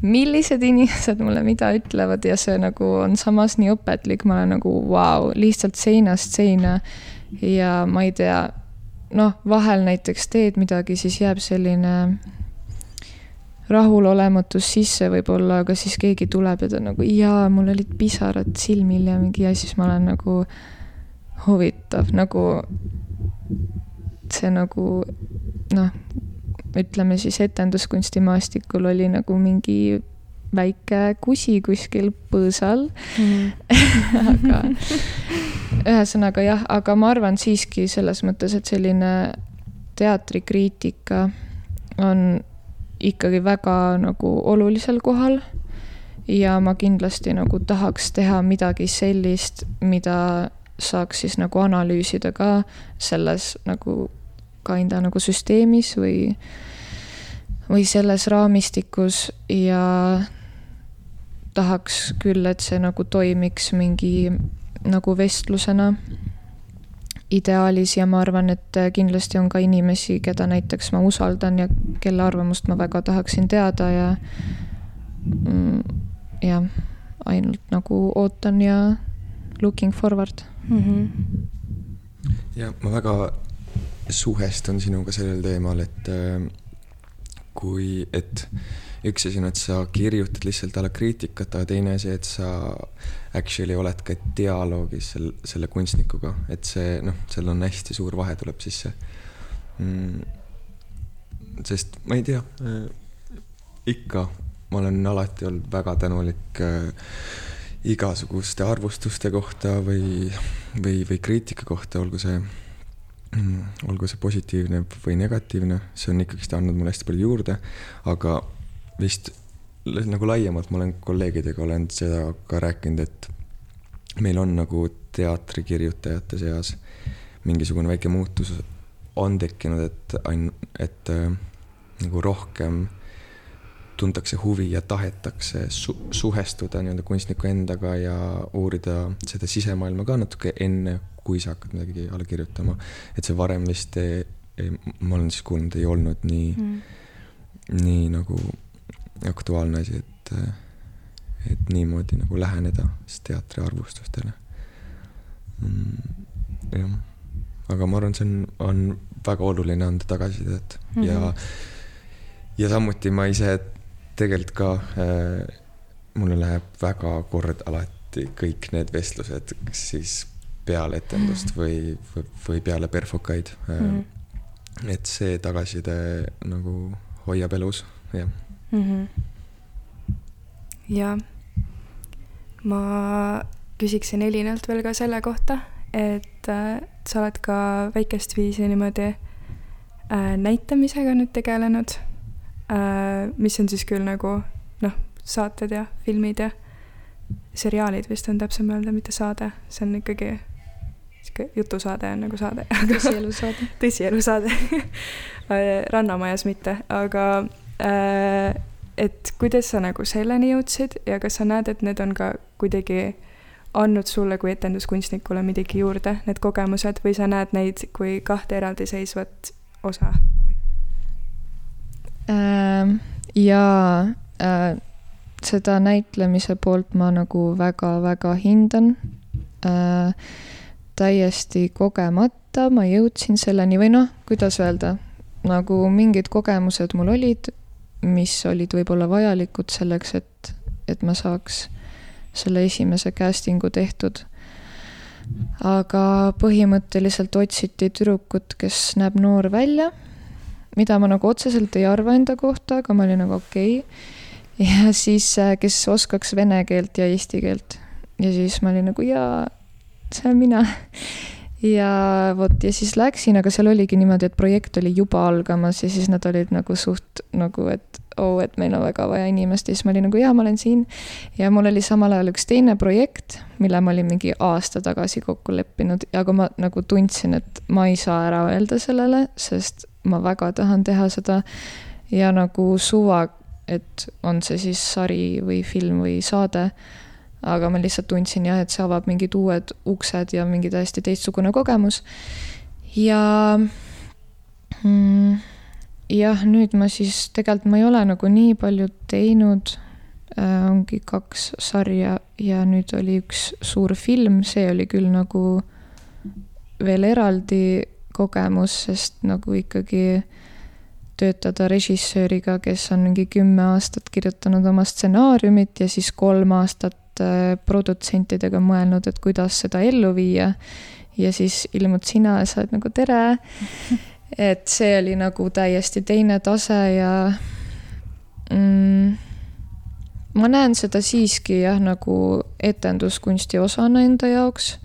millised inimesed mulle mida ütlevad ja see nagu on samas nii õpetlik, ma olen nagu vau wow,, lihtsalt seinast seina. ja ma ei tea, noh, vahel näiteks teed midagi, siis jääb selline rahulolematus sisse võib-olla, aga siis keegi tuleb ja ta nagu jaa, mul olid pisarad silmil ja mingi ja siis ma olen nagu huvitav, nagu see nagu noh, ütleme siis etenduskunstimaastikul oli nagu mingi väike kusi kuskil põõsal mm. [LAUGHS] aga ühesõnaga jah, aga ma arvan siiski selles mõttes, et selline teatrikriitika on ikkagi väga nagu olulisel kohal. ja ma kindlasti nagu tahaks teha midagi sellist, mida saaks siis nagu analüüsida ka selles nagu kinda nagu süsteemis või, või selles raamistikus ja tahaks küll, et see nagu toimiks mingi nagu vestlusena ideaalis ja ma arvan, et kindlasti on ka inimesi, keda näiteks ma usaldan ja kelle arvamust ma väga tahaksin teada ja mm, jah, ainult nagu ootan ja looking forward mm. -hmm. ja ma väga suhestun sinuga sellel teemal, et äh, kui, et üks asi on, et sa kirjutad lihtsalt alla kriitikat, aga teine asi, et sa actually oled ka dialoogis sel, selle kunstnikuga, et see noh, seal on hästi suur vahe tuleb sisse mm,. sest ma ei tea äh,, ikka ma olen alati olnud väga tänulik äh, igasuguste arvustuste kohta või, või, või kriitika kohta, olgu see olgu see positiivne või negatiivne, see on ikkagist andnud mulle hästi palju juurde, aga vist nagu laiemalt ma olen kolleegidega olen seda ka rääkinud, et meil on nagu teatrikirjutajate seas mingisugune väike muutus on tekkinud, et ain-, et äh, nagu rohkem tuntakse huvi ja tahetakse su suhestuda nii-öelda kunstniku endaga ja uurida seda sisemaailma ka natuke enne, kui sa hakkad midagi alla kirjutama. et see varem vist, ma olen siis kuulnud, ei olnud nii mm., nii nagu aktuaalne asi, et, et niimoodi nagu läheneda siis teatri arvustustele mm,. jah, aga ma arvan, see on, on väga oluline anda tagasisidet mm -hmm. ja, ja samuti ma ise tegelikult ka äh,, mulle läheb väga kord alati kõik need vestlused, siis peale etendust või, või, või peale perfokaid. Mm -hmm. et see tagasiside nagu hoiab elus, jah mm. -hmm. ja ma küsiksin Elinalt veel ka selle kohta, et äh, sa oled ka väikest viisi niimoodi äh, näitamisega nüüd tegelenud äh,, mis on siis küll nagu noh, saated ja filmid ja seriaalid vist on täpsem öelda, mitte saade, see on ikkagi sihuke jutusaade on nagu saade. [LAUGHS] tõsielusaade [LAUGHS] tõsielusaade [LAUGHS] Rannamajas mitte, aga Äh, et kuidas sa nagu selleni jõudsid ja kas sa näed, et need on ka kuidagi andnud sulle kui etenduskunstnikule midagi juurde, need kogemused, või sa näed neid kui kahte eraldiseisvat osa? Ähm, jaa, äh, seda näitlemise poolt ma nagu väga-väga hindan. Äh, täiesti kogemata ma jõudsin selleni või noh, kuidas öelda, nagu mingid kogemused mul olid mis olid võib-olla vajalikud selleks, et, et ma saaks selle esimese casting'u tehtud. aga põhimõtteliselt otsiti tüdrukut, kes näeb noor välja, mida ma nagu otseselt ei arva enda kohta, aga ma olin nagu okei okay.. ja siis, äh, kes oskaks vene keelt ja eesti keelt. ja siis ma olin nagu jaa, see olen mina ja vot ja siis läksin, aga seal oligi niimoodi, et projekt oli juba algamas ja siis nad olid nagu suht nagu, et oo oh,, et meil on väga vaja inimest ja siis ma olin nagu jaa, ma olen siin. ja mul oli samal ajal üks teine projekt, mille ma olin mingi aasta tagasi kokku leppinud, aga ma nagu tundsin, et ma ei saa ära öelda sellele, sest ma väga tahan teha seda. ja nagu suva, et on see siis sari või film või saade aga ma lihtsalt tundsin jah, et see avab mingid uued uksed ja mingi täiesti teistsugune kogemus. ja mm, jah, nüüd ma siis tegelikult ma ei ole nagu nii palju teinud äh,. ongi kaks sarja ja nüüd oli üks suur film, see oli küll nagu veel eraldi kogemus, sest nagu ikkagi töötada režissööriga, kes on mingi kümme aastat kirjutanud oma stsenaariumit ja siis kolm aastat produtsentidega mõelnud, et kuidas seda ellu viia. ja siis ilmud sina ja sa oled nagu tere. [LAUGHS] et see oli nagu täiesti teine tase ja mm, ma näen seda siiski jah, nagu etenduskunsti osana enda jaoks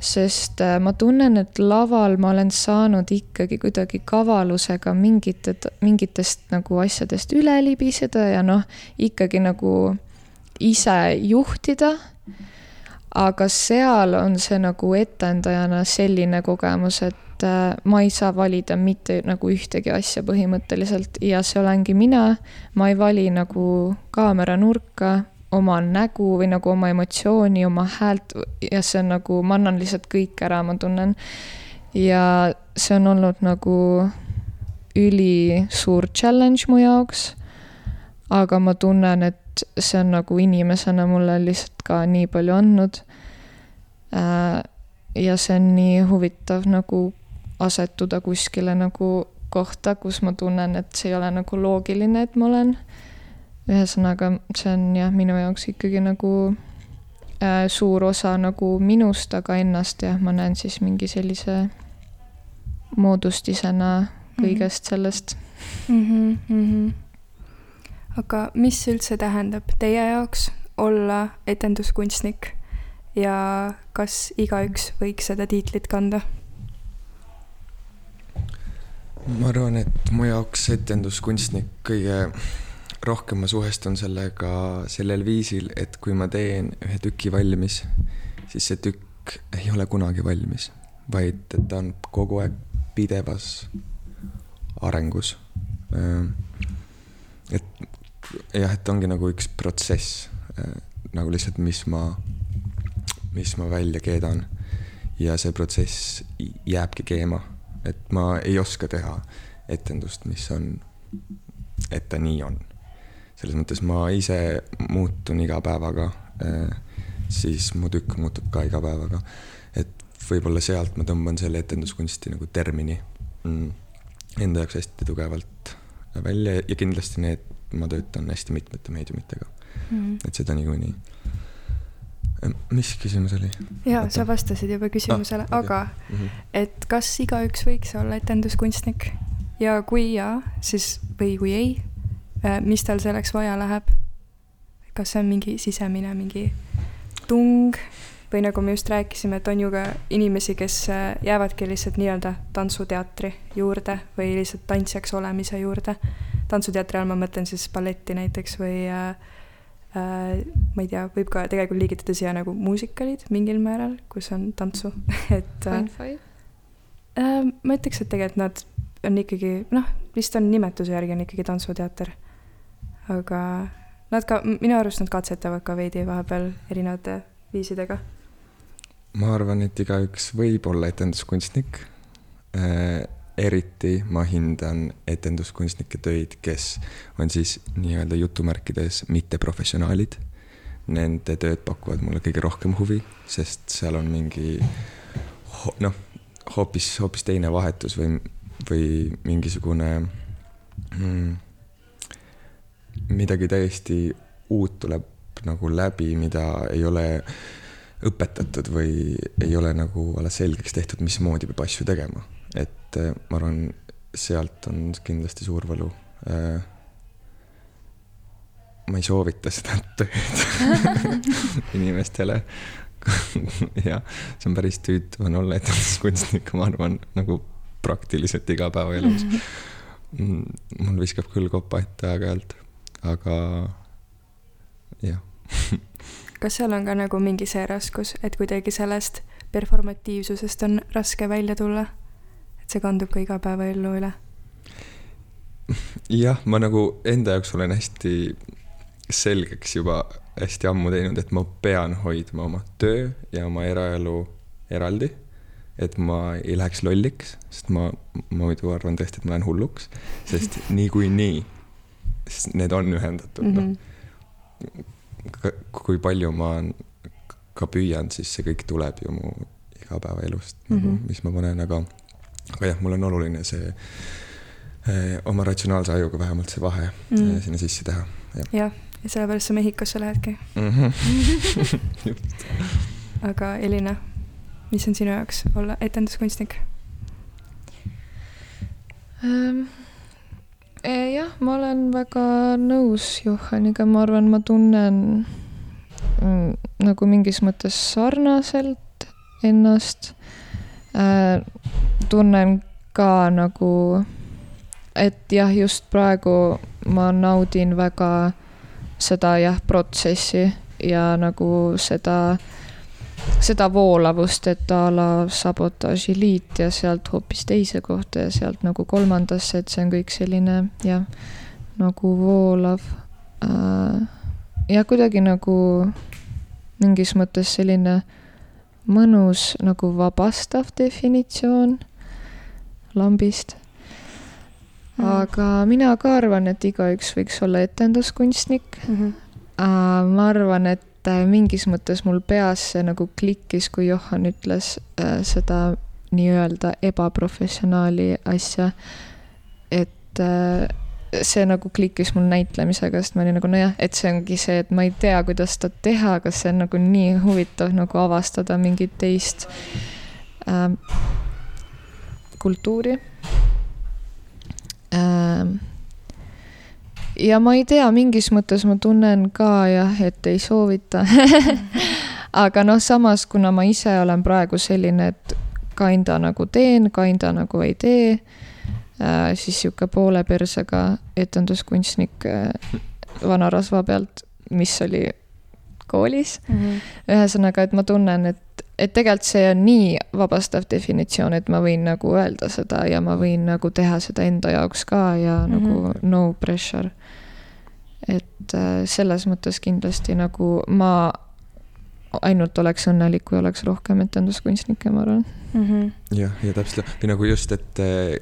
sest äh, ma tunnen, et laval ma olen saanud ikkagi kuidagi kavalusega mingite, mingitest nagu asjadest üle libiseda ja noh, ikkagi nagu ise juhtida. aga seal on see nagu etendajana selline kogemus, et äh, ma ei saa valida mitte nagu ühtegi asja põhimõtteliselt ja see olengi mina. ma ei vali nagu kaameranurka oma nägu või nagu oma emotsiooni, oma häält ja see on nagu, ma annan lihtsalt kõik ära, ma tunnen. ja see on olnud nagu ülisuur challenge mu jaoks. aga ma tunnen, et see on nagu inimesena mulle lihtsalt ka nii palju andnud. Äh, ja see on nii huvitav nagu asetuda kuskile nagu kohta, kus ma tunnen, et see ei ole nagu loogiline, et ma olen ühesõnaga, see on jah, minu jaoks ikkagi nagu äh, suur osa nagu minust, aga ennast jah, ma näen siis mingi sellise moodustisena kõigest mhm. sellest mm. -hmm, mm -hmm. Aga mis üldse tähendab teie jaoks olla etenduskunstnik ja kas igaüks võiks seda tiitlit kanda? ma arvan, et mu jaoks etenduskunstnik kõige rohkem ma suhestun sellega sellel viisil, et kui ma teen ühe tüki valmis, siis see tükk ei ole kunagi valmis, vaid et ta on kogu aeg pidevas arengus. et jah, et ongi nagu üks protsess nagu lihtsalt, mis ma, mis ma välja keedan. ja see protsess jääbki keema, et ma ei oska teha etendust, mis on, et ta nii on selles mõttes ma ise muutun iga päevaga, äh, siis mu tükk muutub ka iga päevaga. et võib-olla sealt ma tõmban selle etenduskunsti nagu termini mm, enda jaoks hästi tugevalt välja ja kindlasti need, ma töötan hästi mitmete meediumitega mm.. et seda niikuinii. Mis küsimus oli? jaa, sa vastasid juba küsimusele ah,, okay. aga mm -hmm. et kas igaüks võiks olla etenduskunstnik ja kui jaa, siis või kui ei, Äh, mis tal selleks vaja läheb. kas see on mingi sisemine mingi tung või nagu me just rääkisime, et on ju ka inimesi, kes äh, jäävadki lihtsalt nii-öelda tantsuteatri juurde või lihtsalt tantsijaks olemise juurde. Tantsuteatri all ma mõtlen siis balletti näiteks või äh, äh, ma ei tea, võib ka tegelikult liigitada siia nagu muusikalid mingil määral, kus on tantsu [LAUGHS] et äh, äh, ma ütleks, et tegelikult nad on ikkagi noh, vist on nimetuse järgi on ikkagi tantsuteater aga nad ka, minu arust nad katsetavad ka veidi vahepeal erinevate viisidega. ma arvan, et igaüks võib olla etenduskunstnik äh,. Eriti ma hindan etenduskunstnike töid, kes on siis nii-öelda jutumärkides mitteprofessionaalid. Nende tööd pakuvad mulle kõige rohkem huvi, sest seal on mingi noh, hoopis, hoopis teine vahetus või, või mingisugune mm, midagi täiesti uut tuleb nagu läbi, mida ei ole õpetatud või ei ole nagu alles selgeks tehtud, mismoodi peab asju tegema. et äh, ma arvan, sealt on kindlasti suur võlu. Äh, ma ei soovita seda [LAUGHS] tööd [LAUGHS] inimestele [LAUGHS] jah, see on päris tüütu on olla etenduskunstnik, ma arvan, nagu praktiliselt igapäevaelus. Mm, mul viskab küll kopa ette aeg-ajalt aga jah kas seal on ka nagu mingi see raskus, et kuidagi sellest performatiivsusest on raske välja tulla? See kandub ka igapäevaellu üle? jah, ma nagu enda jaoks olen hästi selgeks juba hästi ammu teinud, et ma pean hoidma oma töö ja oma eraelu eraldi. et ma ei läheks lolliks, sest ma, ma muidu arvan tõesti, et ma lähen hulluks, sest niikuinii sest need on ühendatud mm, -hmm. noh. kui palju ma ka püüan, siis see kõik tuleb ju mu igapäevaelust mm, -hmm. nagu, mhm. mis ma panen, aga, aga jah, mul on oluline see eh, oma ratsionaalse ajuga vähemalt see vahe Mm. mm. sinna sisse teha. jah, ja sellepärast sa Mehhikosse lähedki. Mm -hmm. aga Elina, mis on sinu jaoks olla etenduskunstnik? Ähm, eh, jah, ma olen väga nõus Johaniga, ma arvan, ma tunnen mm, nagu mingis mõttes sarnaselt ennast äh,. Tunnen ka nagu, et jah, just praegu ma naudin väga seda jah, protsessi ja nagu seda, seda voolavust, et a la sabotaažiliit ja sealt hoopis teise kohta ja sealt nagu kolmandasse, et see on kõik selline jah, nagu voolav äh,. ja kuidagi nagu mingis mõttes selline mõnus nagu vabastav definitsioon lambist. aga mina ka arvan, et igaüks võiks olla etenduskunstnik Mhm. Äh, ma arvan, et äh, mingis mõttes mul peas see nagu klikkis, kui Johan ütles äh, seda nii-öelda ebaprofessionaali asja. et äh, see nagu klikkis mul näitlemisega, sest ma olin nagu nojah, et see ongi see, et ma ei tea, kuidas seda teha, aga see on nagu nii huvitav nagu avastada mingit teist äh, kultuuri äh, ja ma ei tea, mingis mõttes ma tunnen ka jah, et ei soovita. [LAUGHS] aga noh, samas kuna ma ise olen praegu selline, et kinda nagu teen, kinda nagu ei tee äh,, siis sihuke poole persega etenduskunstnik äh, vanarasva pealt, mis oli koolis. Mhm. ühesõnaga, et ma tunnen, et, et tegelikult see on nii vabastav definitsioon, et ma võin nagu öelda seda ja ma võin nagu teha seda enda jaoks ka ja mm -hmm. nagu no pressure. et äh, selles mõttes kindlasti nagu ma ainult oleks õnnelik, kui oleks rohkem etenduskunstnikke, ma arvan. Mhm. jah, ja täpselt või nagu just, et eh,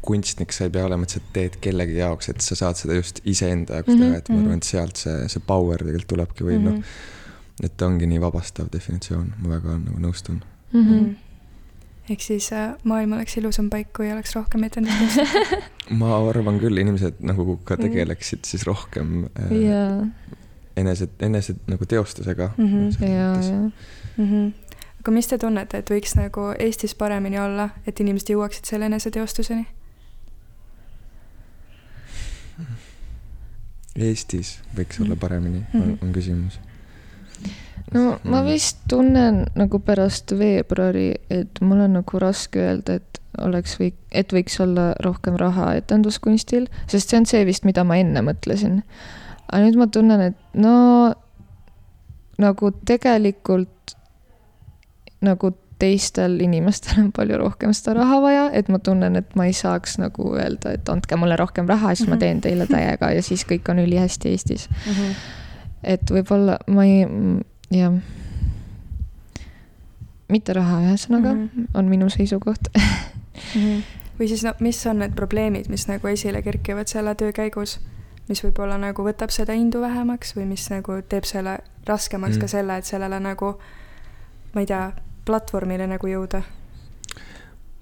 etenduskunstnik sa ei pea olema, et sa teed kellegi jaoks, et sa saad seda just iseenda jaoks teha, et ma Mhm, arvan, et sealt see, see power tegelikult tulebki või noh, et ta ongi nii vabastav definitsioon, ma väga nagu nõustun. Mhm. Mhm. ehk siis äh, maailm oleks ilusam paik, kui oleks rohkem etenduskunstnikke. [LAUGHS] ma arvan küll, inimesed nagu ka Mhm. tegeleksid siis rohkem äh, ja, enese, enese nagu teostusega Mhm. ja, ja. Mhm. aga mis te tunnete, et võiks nagu Eestis paremini olla, et inimesed jõuaksid selle eneseteostuseni? Eestis võiks olla paremini, on, Mhm. on küsimus. no ma vist tunnen nagu pärast veebruari, et mul on nagu raske öelda, et oleks või, et võiks olla rohkem raha etenduskunstil, sest see on see vist, mida ma enne mõtlesin. aga nüüd ma tunnen, et no nagu tegelikult nagu teistel inimestel on palju rohkem seda raha vaja, et ma tunnen, et ma ei saaks nagu öelda, et andke mulle rohkem raha, siis ma Mhm. teen teile täiega ja siis kõik on ülihästi Eestis. et võib-olla ma ei, jah. mitte raha, ühesõnaga mm. -hmm. on minu seisukoht. või siis no mis on need probleemid, mis nagu esile kerkivad selle töö käigus, mis võib-olla nagu võtab seda indu vähemaks või mis nagu teeb selle raskemaks mm. Mm. ka selle, et sellele nagu ma ei tea, platvormile nagu jõuda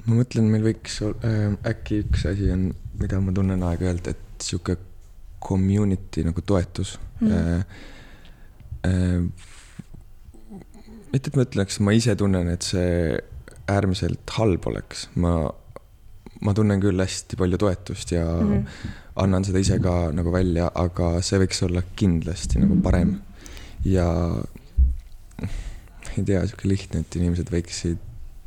ma mõtlen, meil võiks äh, äkki üks asi on, mida ma tunnen aeg-ajalt, et sihuke community nagu toetus Mm. Äh, äh, mitte, et ma ütleks, ma ise tunnen, et see äärmiselt halb oleks, ma, ma tunnen küll hästi palju toetust ja mm. -hmm. annan seda ise ka nagu välja, aga see võiks olla kindlasti nagu parem ja ei tea, sihuke lihtne, et inimesed võiksid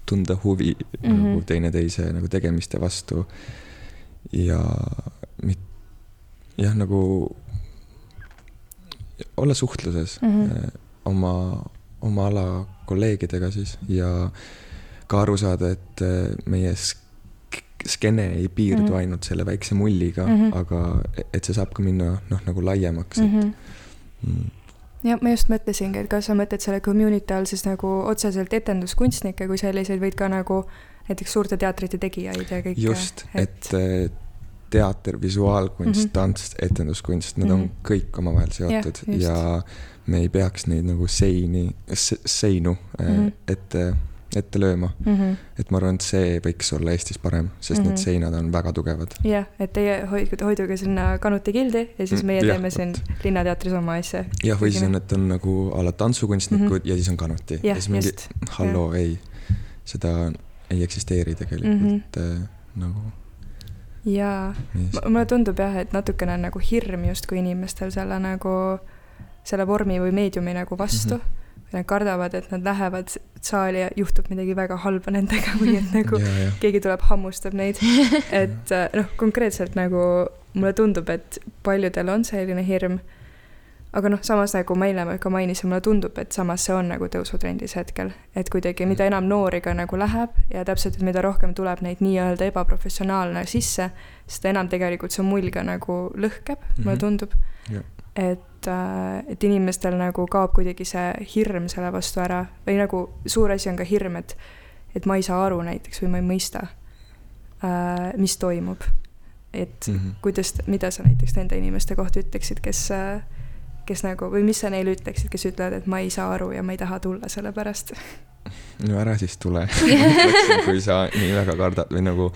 tunda huvi mm Mhm. -hmm. nagu teineteise nagu tegemiste vastu ja mit-, jah, nagu olla suhtluses mm Mhm. -hmm. oma, oma ala kolleegidega siis ja ka aru saada, et eh, meie sk- skeene ei piirdu mm Mhm. -hmm. ainult selle väikse mulliga mm, Mhm. -hmm. aga et see saab ka minna noh, nagu laiemaks mm. mm, -hmm. -hmm. Mm. Ja ma just mõtlesingi, et kas sa mõtled selle community all siis nagu otseselt etenduskunstnikke kui selliseid, vaid ka nagu näiteks suurte teatrite tegijaid ja kõike. just, et eh, teater, visuaalkunst mm, Mhm. -hmm. tants, etenduskunst, need mm Mhm. -hmm. on kõik omavahel seotud just. ja me ei peaks neid nagu seini, seinu mm, Mhm. -hmm. et eh, ette lööma mm. -hmm. et ma arvan, et see võiks olla Eestis parem, sest mm -hmm. need mhm. seinad on väga tugevad. jah, et teie hoidke, hoiduge sinna Kanuti gildi ja siis meie ja, teeme siin Linnateatris oma asja. jah, või siis on, et on nagu a la tantsukunstnikud mm -hmm. ja siis on Kanuti. ja siis mingi, halloo, ei, seda ei eksisteeri tegelikult mm -hmm. nagu jaa, mulle tundub jah, et natukene on nagu hirm justkui inimestel selle nagu, selle vormi või meediumi nagu vastu mm. -hmm. Nad kardavad, et nad lähevad saali ja juhtub midagi väga halba nendega [LAUGHS] või et [LAUGHS] nagu ja, ja. keegi tuleb, hammustab neid. [LAUGHS] et noh, konkreetselt nagu mulle tundub, et paljudel on selline hirm aga noh, samas nagu ma eile ka mainisin, mulle tundub, et samas see on nagu tõusutrendis hetkel. et kuidagi, mida enam noori ka nagu läheb ja täpselt, et mida rohkem tuleb neid nii-öelda ebaprofessionaalne sisse, seda enam tegelikult see mull ka nagu lõhkeb mm, -hmm. mulle mhm. tundub yeah.. Et, äh, et inimestel nagu kaob kuidagi see hirm selle vastu ära või nagu suur asi on ka hirm, et, et ma ei saa aru näiteks või ma ei mõista, äh, mis toimub. et mm -hmm. kuidas, mida sa näiteks nende inimeste kohta ütleksid, kes äh, kes nagu, või mis sa neile ütleksid, kes ütlevad, et ma ei saa aru ja ma ei taha tulla selle pärast? [LAUGHS] no ära siis tule [LAUGHS] kui sa nii väga kardad või nagu,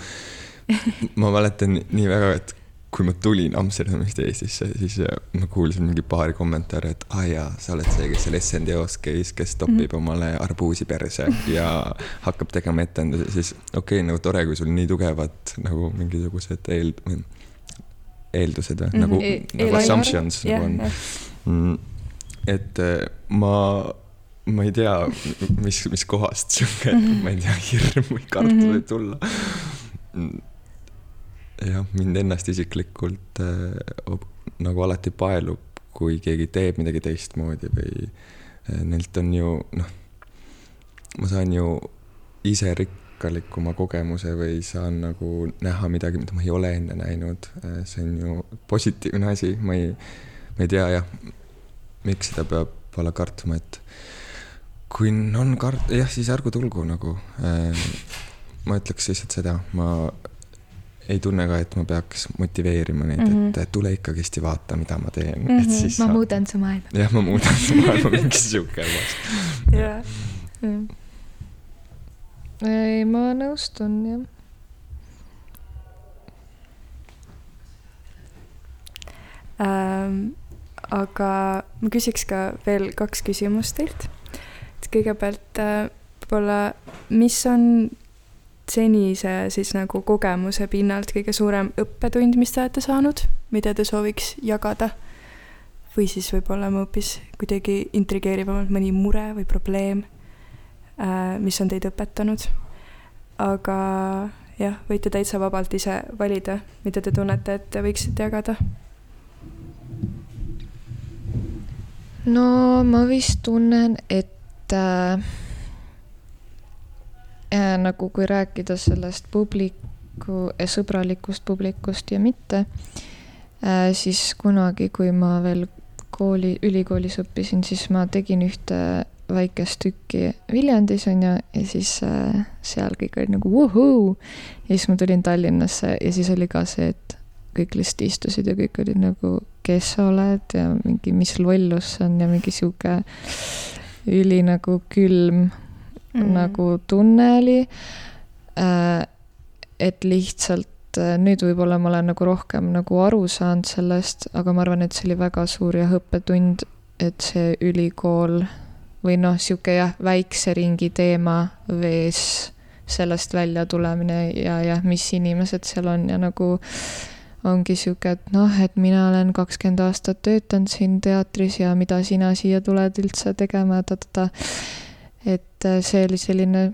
ma mäletan nii väga, et kui ma tulin Amsterdamist Eestisse, siis äh, ma kuulsin mingi paari kommentaari, et aa ah, jaa, sa oled see, kes seal SND-os käis, kes topib mm omale arbuusi perse ja hakkab tegema etendusi, siis okei okay,, nagu tore, kui sul nii tugevad nagu mingisugused eel-, eeldused või mm -hmm. nagu e, nagu assumptions yeah, nagu on yeah Mm, et äh, ma, ma ei tea, mis, mis kohast sihuke mm, -hmm. ma ei tea, hirm või mm -hmm. võib tulla. Jah, mind ennast isiklikult äh, nagu alati paelub, kui keegi teeb midagi teistmoodi või äh, neilt on ju noh, ma saan ju ise rikkalikuma kogemuse või saan nagu näha midagi, mida ma ei ole enne näinud. Äh, see on ju positiivne asi, ma ei ma ei tea jah, miks seda peab olla kartma, et kui on kart-, jah, siis ärgu tulgu nagu. Äh, ma ütleks lihtsalt seda, ma ei tunne ka, et ma peaks motiveerima neid mm, -hmm. et tule ikkagist ja vaata, mida ma teen mm, -hmm. et mhm. siis. ma muudan su maailma. jah, ma muudan su maailma, [LAUGHS] mingi sihuke vast. jah. ei, ma nõustun jah ähm, aga ma küsiks ka veel kaks küsimust teilt. et kõigepealt äh, võib-olla, mis on senise siis nagu kogemuse pinnalt kõige suurem õppetund, mis te olete saanud, mida te sooviks jagada? või siis võib-olla hoopis kuidagi intrigeerivamalt mõni mure või probleem, äh, mis on teid õpetanud. aga jah, võite täitsa vabalt ise valida, mida te tunnete, et te võiksite jagada no ma vist tunnen, et äh, äh, nagu kui rääkida sellest publiku, äh, sõbralikust publikust ja mitte äh,, siis kunagi, kui ma veel kooli, ülikoolis õppisin, siis ma tegin ühte väikest tükki Viljandis onju ja siis seal kõik olid nagu vuhuu. ja siis ma tulin Tallinnasse ja siis oli ka see, et kõik lihtsalt istusid ja kõik olid nagu, kes sa oled ja mingi, mis lollus see on ja mingi sihuke üli nagu külm mm. nagu tunne oli äh,. et lihtsalt äh, nüüd võib-olla ma olen nagu rohkem nagu aru saanud sellest, aga ma arvan, et see oli väga suur jah õppetund, et see ülikool või noh, sihuke jah, väikse ringi teema vees sellest välja tulemine ja jah, mis inimesed seal on ja nagu ongi sihuke, et noh, et mina olen kakskümmend aastat töötanud siin teatris ja mida sina siia tuled üldse tegema ja ta-ta-ta. Et äh, see oli selline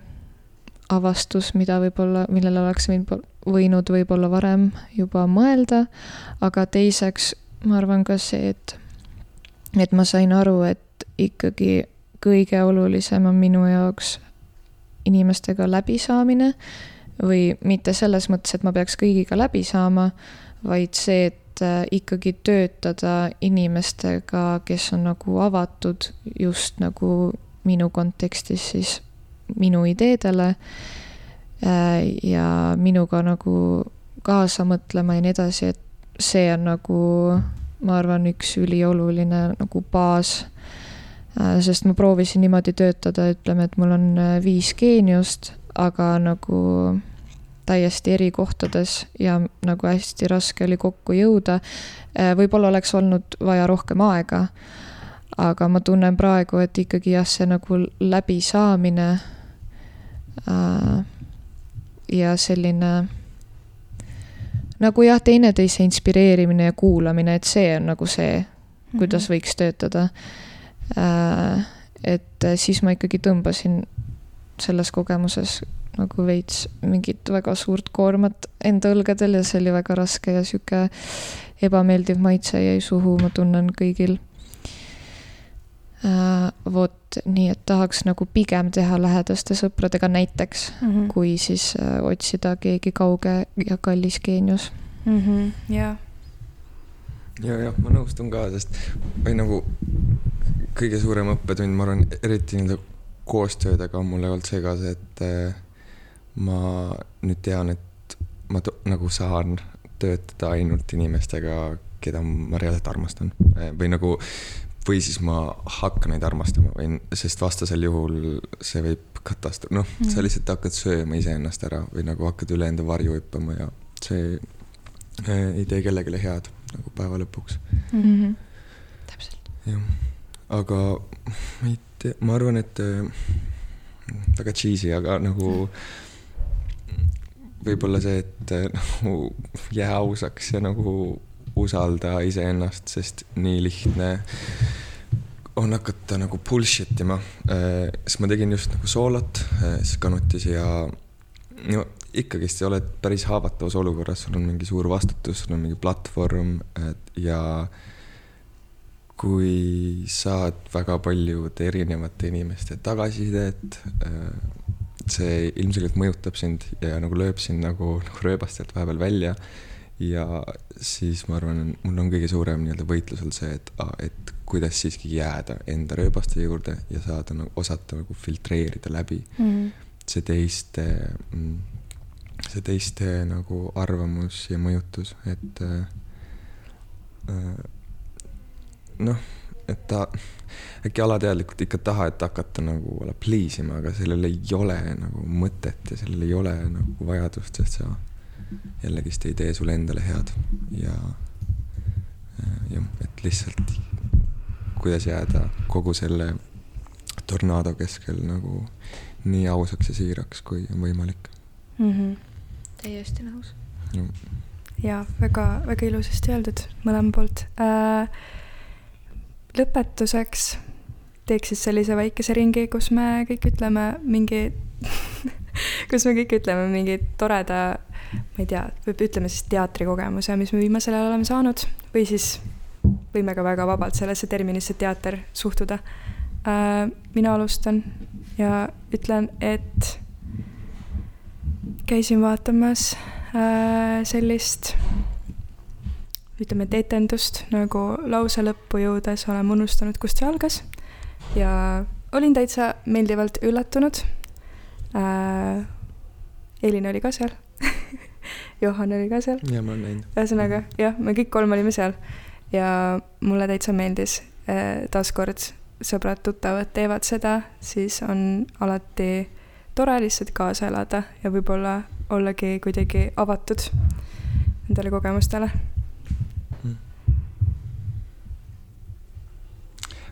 avastus, mida võib-olla, millele oleks võinud võib-olla varem juba mõelda, aga teiseks ma arvan ka see, et, et ma sain aru, et ikkagi kõige olulisem on minu jaoks inimestega läbisaamine või mitte selles mõttes, et ma peaks kõigiga läbi saama, vaid see, et äh, ikkagi töötada inimestega, kes on nagu avatud just nagu minu kontekstis siis minu ideedele äh, ja minuga nagu kaasa mõtlema ja nii edasi, et see on nagu, ma arvan, üks ülioluline nagu baas Äh, sest ma proovisin niimoodi töötada, ütleme, et mul on äh, viis geeniust, aga nagu täiesti eri kohtades ja nagu hästi raske oli kokku jõuda. Võib-olla oleks olnud vaja rohkem aega. Aga ma tunnen praegu, et ikkagi jah, see nagu läbisaamine äh, ja selline nagu jah, teineteise inspireerimine ja kuulamine, et see on nagu see, kuidas mhm. võiks töötada Äh, et siis ma ikkagi tõmbasin selles kogemuses nagu veits mingit väga suurt koormat enda õlgadel ja see oli väga raske ja sihuke ebameeldiv maitse jäi suhu, ma tunnen kõigil. Vot nii, et tahaks nagu pigem teha lähedaste sõpradega näiteks mm, -hmm. kui siis äh, otsida keegi kauge ja kallis geenius mm. -hmm, jah ja, jah, ma nõustun ka, sest või nagu kõige suurem õppetund, ma arvan, eriti nii-öelda koostöödega on mulle olnud see ka see, et eh, ma nüüd tean, et ma nagu saan töötada ainult inimestega, keda ma reaalselt armastan või nagu, või siis ma hakkan neid armastama või, sest vastasel juhul see võib katastroof, noh mm., sa lihtsalt hakkad sööma iseennast ära või nagu hakkad üle enda varju hüppama ja see eh, ei tee kellelegi head nagu päeva lõpuks mm. -hmm. täpselt. jah, aga ma ei tea, ma arvan, et äh, väga cheesy, aga nagu võib-olla see, et äh, nagu jää ausaks ja nagu usalda iseennast, sest nii lihtne on hakata nagu bullshit ima äh,. siis ma tegin just nagu soolot äh, siis kanutis ja no ikkagist sa oled päris haavatavas olukorras, sul on mingi suur vastutus, sul on mingi platvorm ja kui saad väga paljude erinevate inimeste tagasisidet, see ilmselgelt mõjutab sind ja nagu lööb sind nagu, nagu rööbastelt vahepeal välja. Ja siis ma arvan, mul on kõige suurem nii-öelda võitlus olnud see, et, et kuidas siiski jääda enda rööbaste juurde ja saada nagu osata nagu filtreerida läbi mm see teiste mm, see teiste nagu arvamus ja mõjutus, et äh, äh, noh, et ta äkki alateadlikult ikka tahad hakata nagu please ima, aga sellel ei ole nagu mõtet ja sellel ei ole nagu vajadust, sest sa jällegist ei tee sulle endale head ja äh, jah, et lihtsalt kuidas jääda kogu selle tornaado keskel nagu nii ausaks ja siiraks, kui on võimalik mm. -hmm täiesti nõus. ja väga, väga ilusasti öeldud mõlema poolt äh,. lõpetuseks teeks siis sellise väikese ringi, kus me kõik ütleme mingi [LAUGHS] kus me kõik ütleme mingi toreda, ma ei tea, ütleme siis teatrikogemuse, mis me viimasel ajal oleme saanud või siis võime ka väga vabalt sellesse terminisse teater suhtuda äh,. mina alustan ja ütlen, et käisin vaatamas äh, sellist ütleme, et etendust nagu lause lõppu jõudes olen unustanud, kust see algas ja olin täitsa meeldivalt üllatunud äh,. Elin oli ka seal Johan oli ka seal. ja ma olen näinud. ühesõnaga jah, me kõik kolm olime seal ja mulle täitsa meeldis äh,. taaskord sõbrad-tuttavad teevad seda, siis on alati tore lihtsalt kaasa elada ja võib-olla ollagi kuidagi avatud nendele kogemustele mm..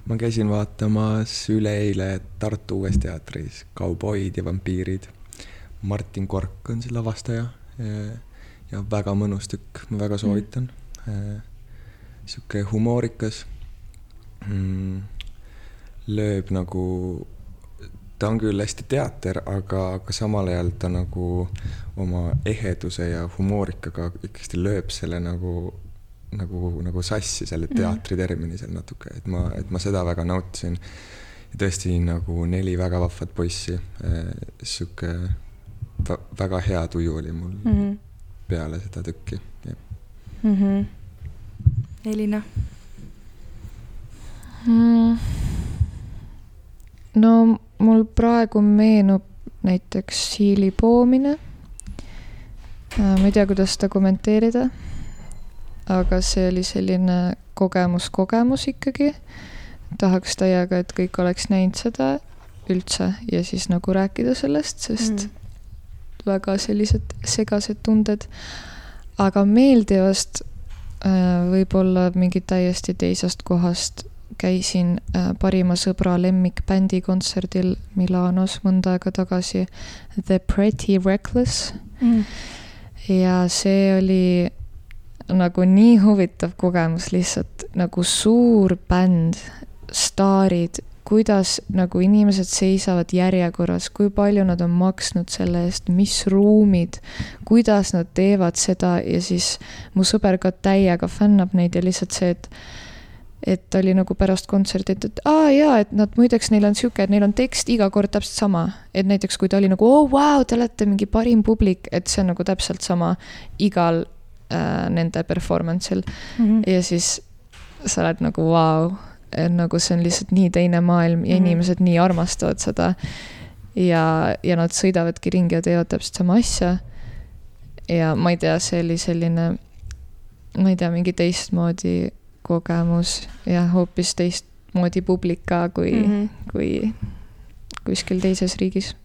ma käisin vaatamas üleeile Tartu Uues Teatris Kauboid ja vampiirid. Martin Kork on see lavastaja ja väga mõnus tükk, ma väga soovitan mm.. sihuke humoorikas mm,. lööb nagu ta on küll hästi teater, aga, aga samal ajal ta nagu oma eheduse ja humoorikaga ikkagi lööb selle nagu, nagu, nagu sassi selle mhm. teatri termini seal natuke, et ma, et ma seda väga nautisin. ja tõesti nagu neli väga vahvat poissi, eh, sihuke väga hea tuju oli mul mm -hmm. Peale seda tükki, mm -hmm.. Elina mm.? no mul praegu meenub näiteks siili poomine. Äh, ma ei tea, kuidas seda kommenteerida. aga see oli selline kogemus, kogemus ikkagi. tahaks täiega, et kõik oleks näinud seda üldse ja siis nagu rääkida sellest, sest mm. Väga sellised segased tunded. aga meeldivast äh, võib-olla mingi täiesti teisest kohast käisin äh, parima sõbra lemmikbändi kontserdil Milanos mõnda aega tagasi, The Pretty Reckless mm. ja see oli nagu nii huvitav kogemus, lihtsalt nagu suur bänd, staarid, kuidas nagu inimesed seisavad järjekorras, kui palju nad on maksnud selle eest, mis ruumid, kuidas nad teevad seda ja siis mu sõber ka täiega fännab neid ja lihtsalt see, et et oli nagu pärast kontserti, et, et aa jaa, et nad muideks, neil on sihuke, et neil on tekst iga kord täpselt sama. et näiteks, kui ta oli nagu oo oh, vau wow,, te olete mingi parim publik, et see on nagu täpselt sama igal äh, nende performance'il mm. -hmm. ja siis sa oled nagu vau wow,, nagu see on lihtsalt nii teine maailm ja mm -hmm. inimesed nii armastavad seda. ja, ja nad sõidavadki ringi ja teevad täpselt sama asja. ja ma ei tea, see oli selline, ma ei tea, mingi teistmoodi kogemus ja hoopis teistmoodi publik ka kui mm, -hmm. kui kuskil teises riigis.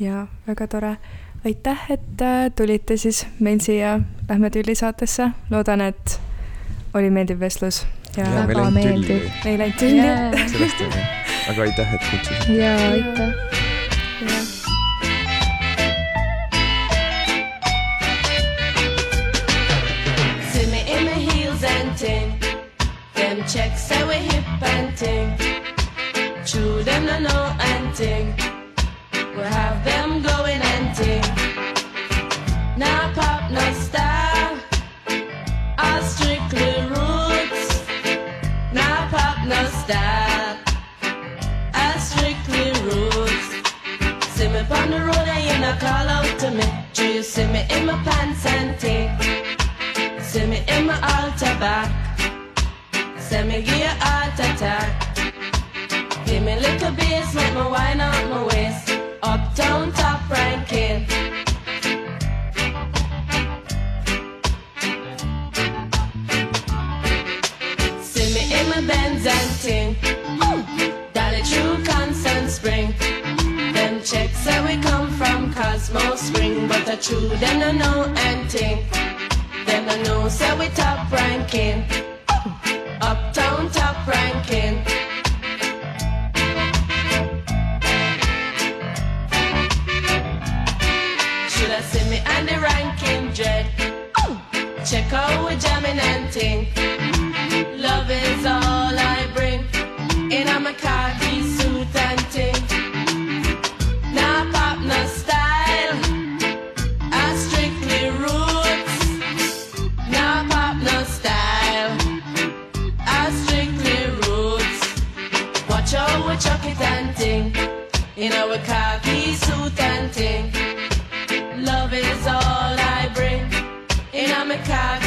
ja väga tore aitäh, et äh, tulite siis meil siia Lähme tülli saatesse, loodan, et oli meeldiv vestlus väga meeldib. meil ainult tülli sellest oli, aga aitäh, et kutsusite. ja aitäh. In